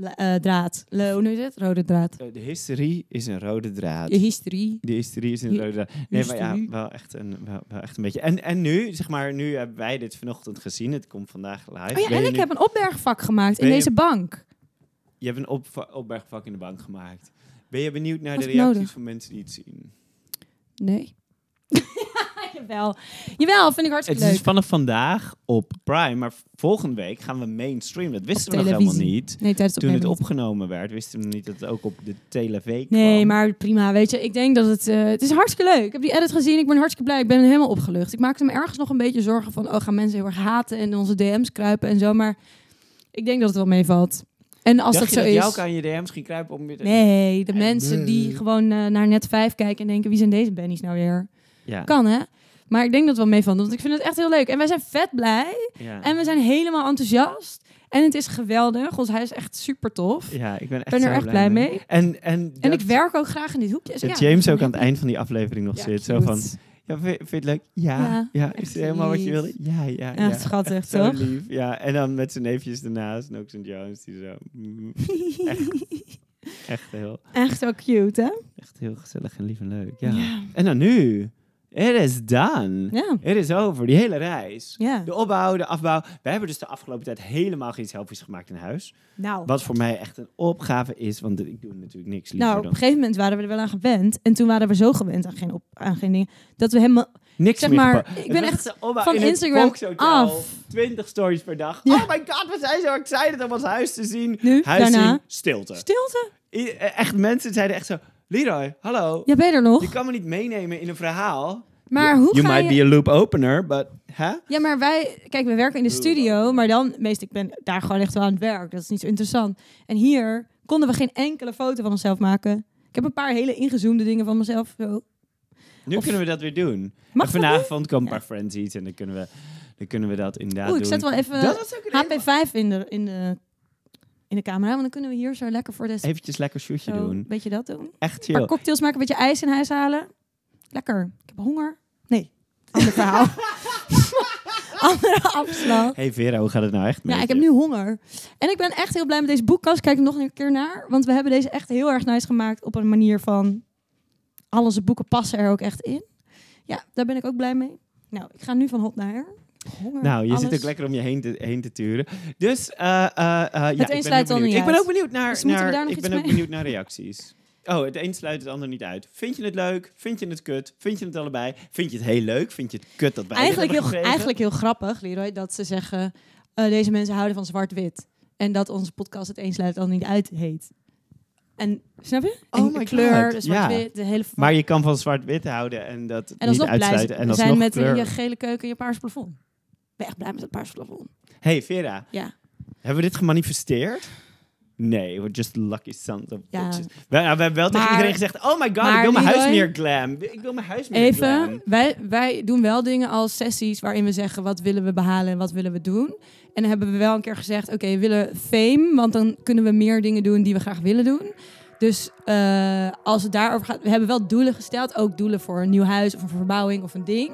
eh, draad. Le- hoe noem je het? Rode draad. Eh, De hysterie is een rode draad. De hysterie. De hysterie is een rode draad. Nee, maar ja, wel echt, een, wel, wel echt een beetje. En, en nu, zeg maar, nu hebben wij dit vanochtend gezien. Het komt vandaag live. Oh ja, Ben en ik nu- heb een opbergvak gemaakt in je- deze bank. Je hebt een op, opbergvak in de bank gemaakt. Ben je benieuwd naar Was de reacties nodig? van mensen die het zien? Nee. [laughs] [laughs] Jawel. Jawel, vind ik Het hartstikke is leuk. dus vanaf vandaag op Prime, maar volgende week gaan we mainstream. Dat wisten we nog helemaal niet. Nee, tijdens het Toen het opgenomen werd, wisten we niet dat het ook op de televisie Nee, kwam. maar prima. Weet je, ik denk dat het... eh, het is hartstikke leuk. Ik heb die edit gezien. Ik ben hartstikke blij. Ik ben helemaal opgelucht. Ik maakte me ergens nog een beetje zorgen van... Oh, gaan mensen heel erg haten en in onze DM's kruipen en zo. Maar ik denk dat het wel meevalt. En als Dacht dat je zo dat is... jou aan je DM's ging kruipen om je te- Nee, de Nee. mensen die gewoon eh, naar net 5 kijken en denken... Wie zijn deze Benny's nou weer? Ja. Kan, hè? Maar ik denk dat wel meevalt. Want ik vind het echt heel leuk. En wij zijn vet blij. Ja. En we zijn helemaal enthousiast. En het is geweldig. Ons huis is echt super tof. ja, ik ben echt ben er echt blij mee. En, en, En ik werk ook graag in dit hoekje. Dus dat ja, James ook aan het eind van die aflevering nog Ja, zit. Zo van, ja, vind, vind je het leuk? Ja. Ja, Ja, is het helemaal wat je wilde? Ja, ja, ja. Ja, schattig, Echt zo toch? lief. Ja, en dan met zijn neefjes ernaast. En ook zijn Jones, die zo... mm, echt, [laughs] echt, heel, Echt zo cute, hè? echt heel gezellig en lief en leuk. Ja. Ja. En dan nu. It is done. Ja. Het is over, die hele reis. ja. De opbouw, de afbouw. We hebben dus de afgelopen tijd helemaal geen selfies gemaakt in huis. Nou, Wat voor mij echt een opgave is, want ik doe natuurlijk niks liever nou, op dan... een gegeven moment waren we er wel aan gewend. En toen waren we zo gewend aan geen, op, aan geen dingen. Dat we helemaal... Niks zeg meer maar, gepakt. ik ben echt van in Instagram af. 20 stories per dag. Ja. Oh my god, we zijn zo excited om ons huis te zien. Nu, Huis daarna. zien, stilte. Stilte? I- eh, echt, mensen zeiden echt zo... Leroy, hallo. Ja, ben je er Je nog? kan me niet meenemen in een verhaal. Maar you, hoe you ga might je... be a loop opener, but... Hè? Ja, maar wij... Kijk, we werken in de studio. Maar dan... Meest, ik ben daar gewoon echt wel aan het werk. Dat is niet zo interessant. En hier konden we geen enkele foto van onszelf maken. Ik heb een paar hele ingezoomde dingen van mezelf. Zo. Nu Of- kunnen we dat weer doen. Mag en vanavond komen een Ja. paar frenzies en dan kunnen we, dan kunnen we dat inderdaad Oeh, ik doen. zet wel even dat was ook een helemaal- HP5 in de, in, de, in de camera. Want dan kunnen we hier zo lekker voor de... Eventjes lekker Zo, doen. beetje dat doen. Echt chill. cocktails maken, een beetje ijs in huis halen. Lekker. Ik heb honger. Nee, [laughs] ander verhaal. [laughs] Andere afslag. Hey Vera, hoe gaat het nou echt met Ja, ik heb nu honger. En ik ben echt heel blij met deze boekkast. Kijk er nog een keer naar. Want we hebben deze echt heel erg nice gemaakt op een manier van... Al onze boeken passen er ook echt in. Ja, daar ben ik ook blij mee. Nou, ik ga nu van hot naar her. Honger, Nou, je zit alles. ook lekker om je heen te, heen te turen. Dus, eh, eh, eh, ja, ik ben sluit dan niet Ik ben ook benieuwd naar, Dus ik ben ook mee? benieuwd naar reacties. Oh, het een sluit het ander niet uit. Vind je het leuk? Vind je het kut? Vind je het allebei? Vind je het heel leuk? Vind je het kut dat wij dit Eigenlijk heel, gekregen? eigenlijk heel grappig, Leroy, dat ze zeggen... eh, deze mensen houden van zwart-wit. En dat onze podcast het een sluit het ander niet uit heet. En, snap je? Oh En de my kleur, God, de zwart-wit, de hele... Maar je kan van zwart-wit houden en dat en niet alsnog blij uitsluiten. En zijn alsnog met kleur. je gele keuken en je paars plafond. Ik ben echt blij met het paars plafond. Hey Vera, Ja. hebben we dit gemanifesteerd? Nee, we're just lucky sons of Ja. bitches. We, we hebben wel tegen iedereen gezegd, oh my god, ik wil mijn huis meer glam. Ik wil mijn huis meer Even, glam. wij, wij doen wel dingen als sessies waarin we zeggen wat willen we behalen en wat willen we doen. En dan hebben we wel een keer gezegd, oké, we willen fame, want dan kunnen we meer dingen doen die we graag willen doen. Dus eh, als het daarover gaat, we hebben wel doelen gesteld, ook doelen voor een nieuw huis of een verbouwing of een ding.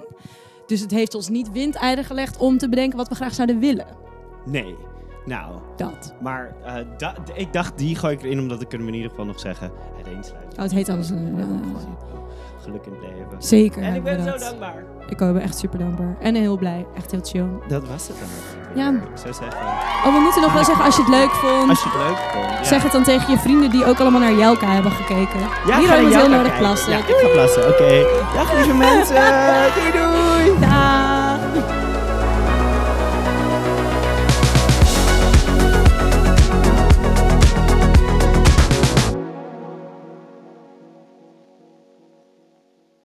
Dus het heeft ons niet windeieren gelegd om te bedenken wat we graag zouden willen. Nee, nou, Dat. maar eh, da- ik dacht, die gooi ik erin, omdat kunnen we in ieder geval nog zeggen, het eensluiten. Oh, het heet alles. een- Ja, ja, gewoon geluk in het leven. zeker. En ik hebben ben we zo dankbaar. Ik ook, ben echt super dankbaar. En heel blij. Echt heel chill. Dat was het dan. Ja. Ik zou zeggen, Oh, we moeten nog wel zeggen als je het leuk vond. als je het leuk vond. ja. Zeg het dan tegen je vrienden die ook allemaal naar Jelka hebben gekeken. Ja, naar moet jou heel nodig kijken. plassen. Ja, ik ga plassen. Oké. Dag lieve [laughs] mensen. Doei doei. 哒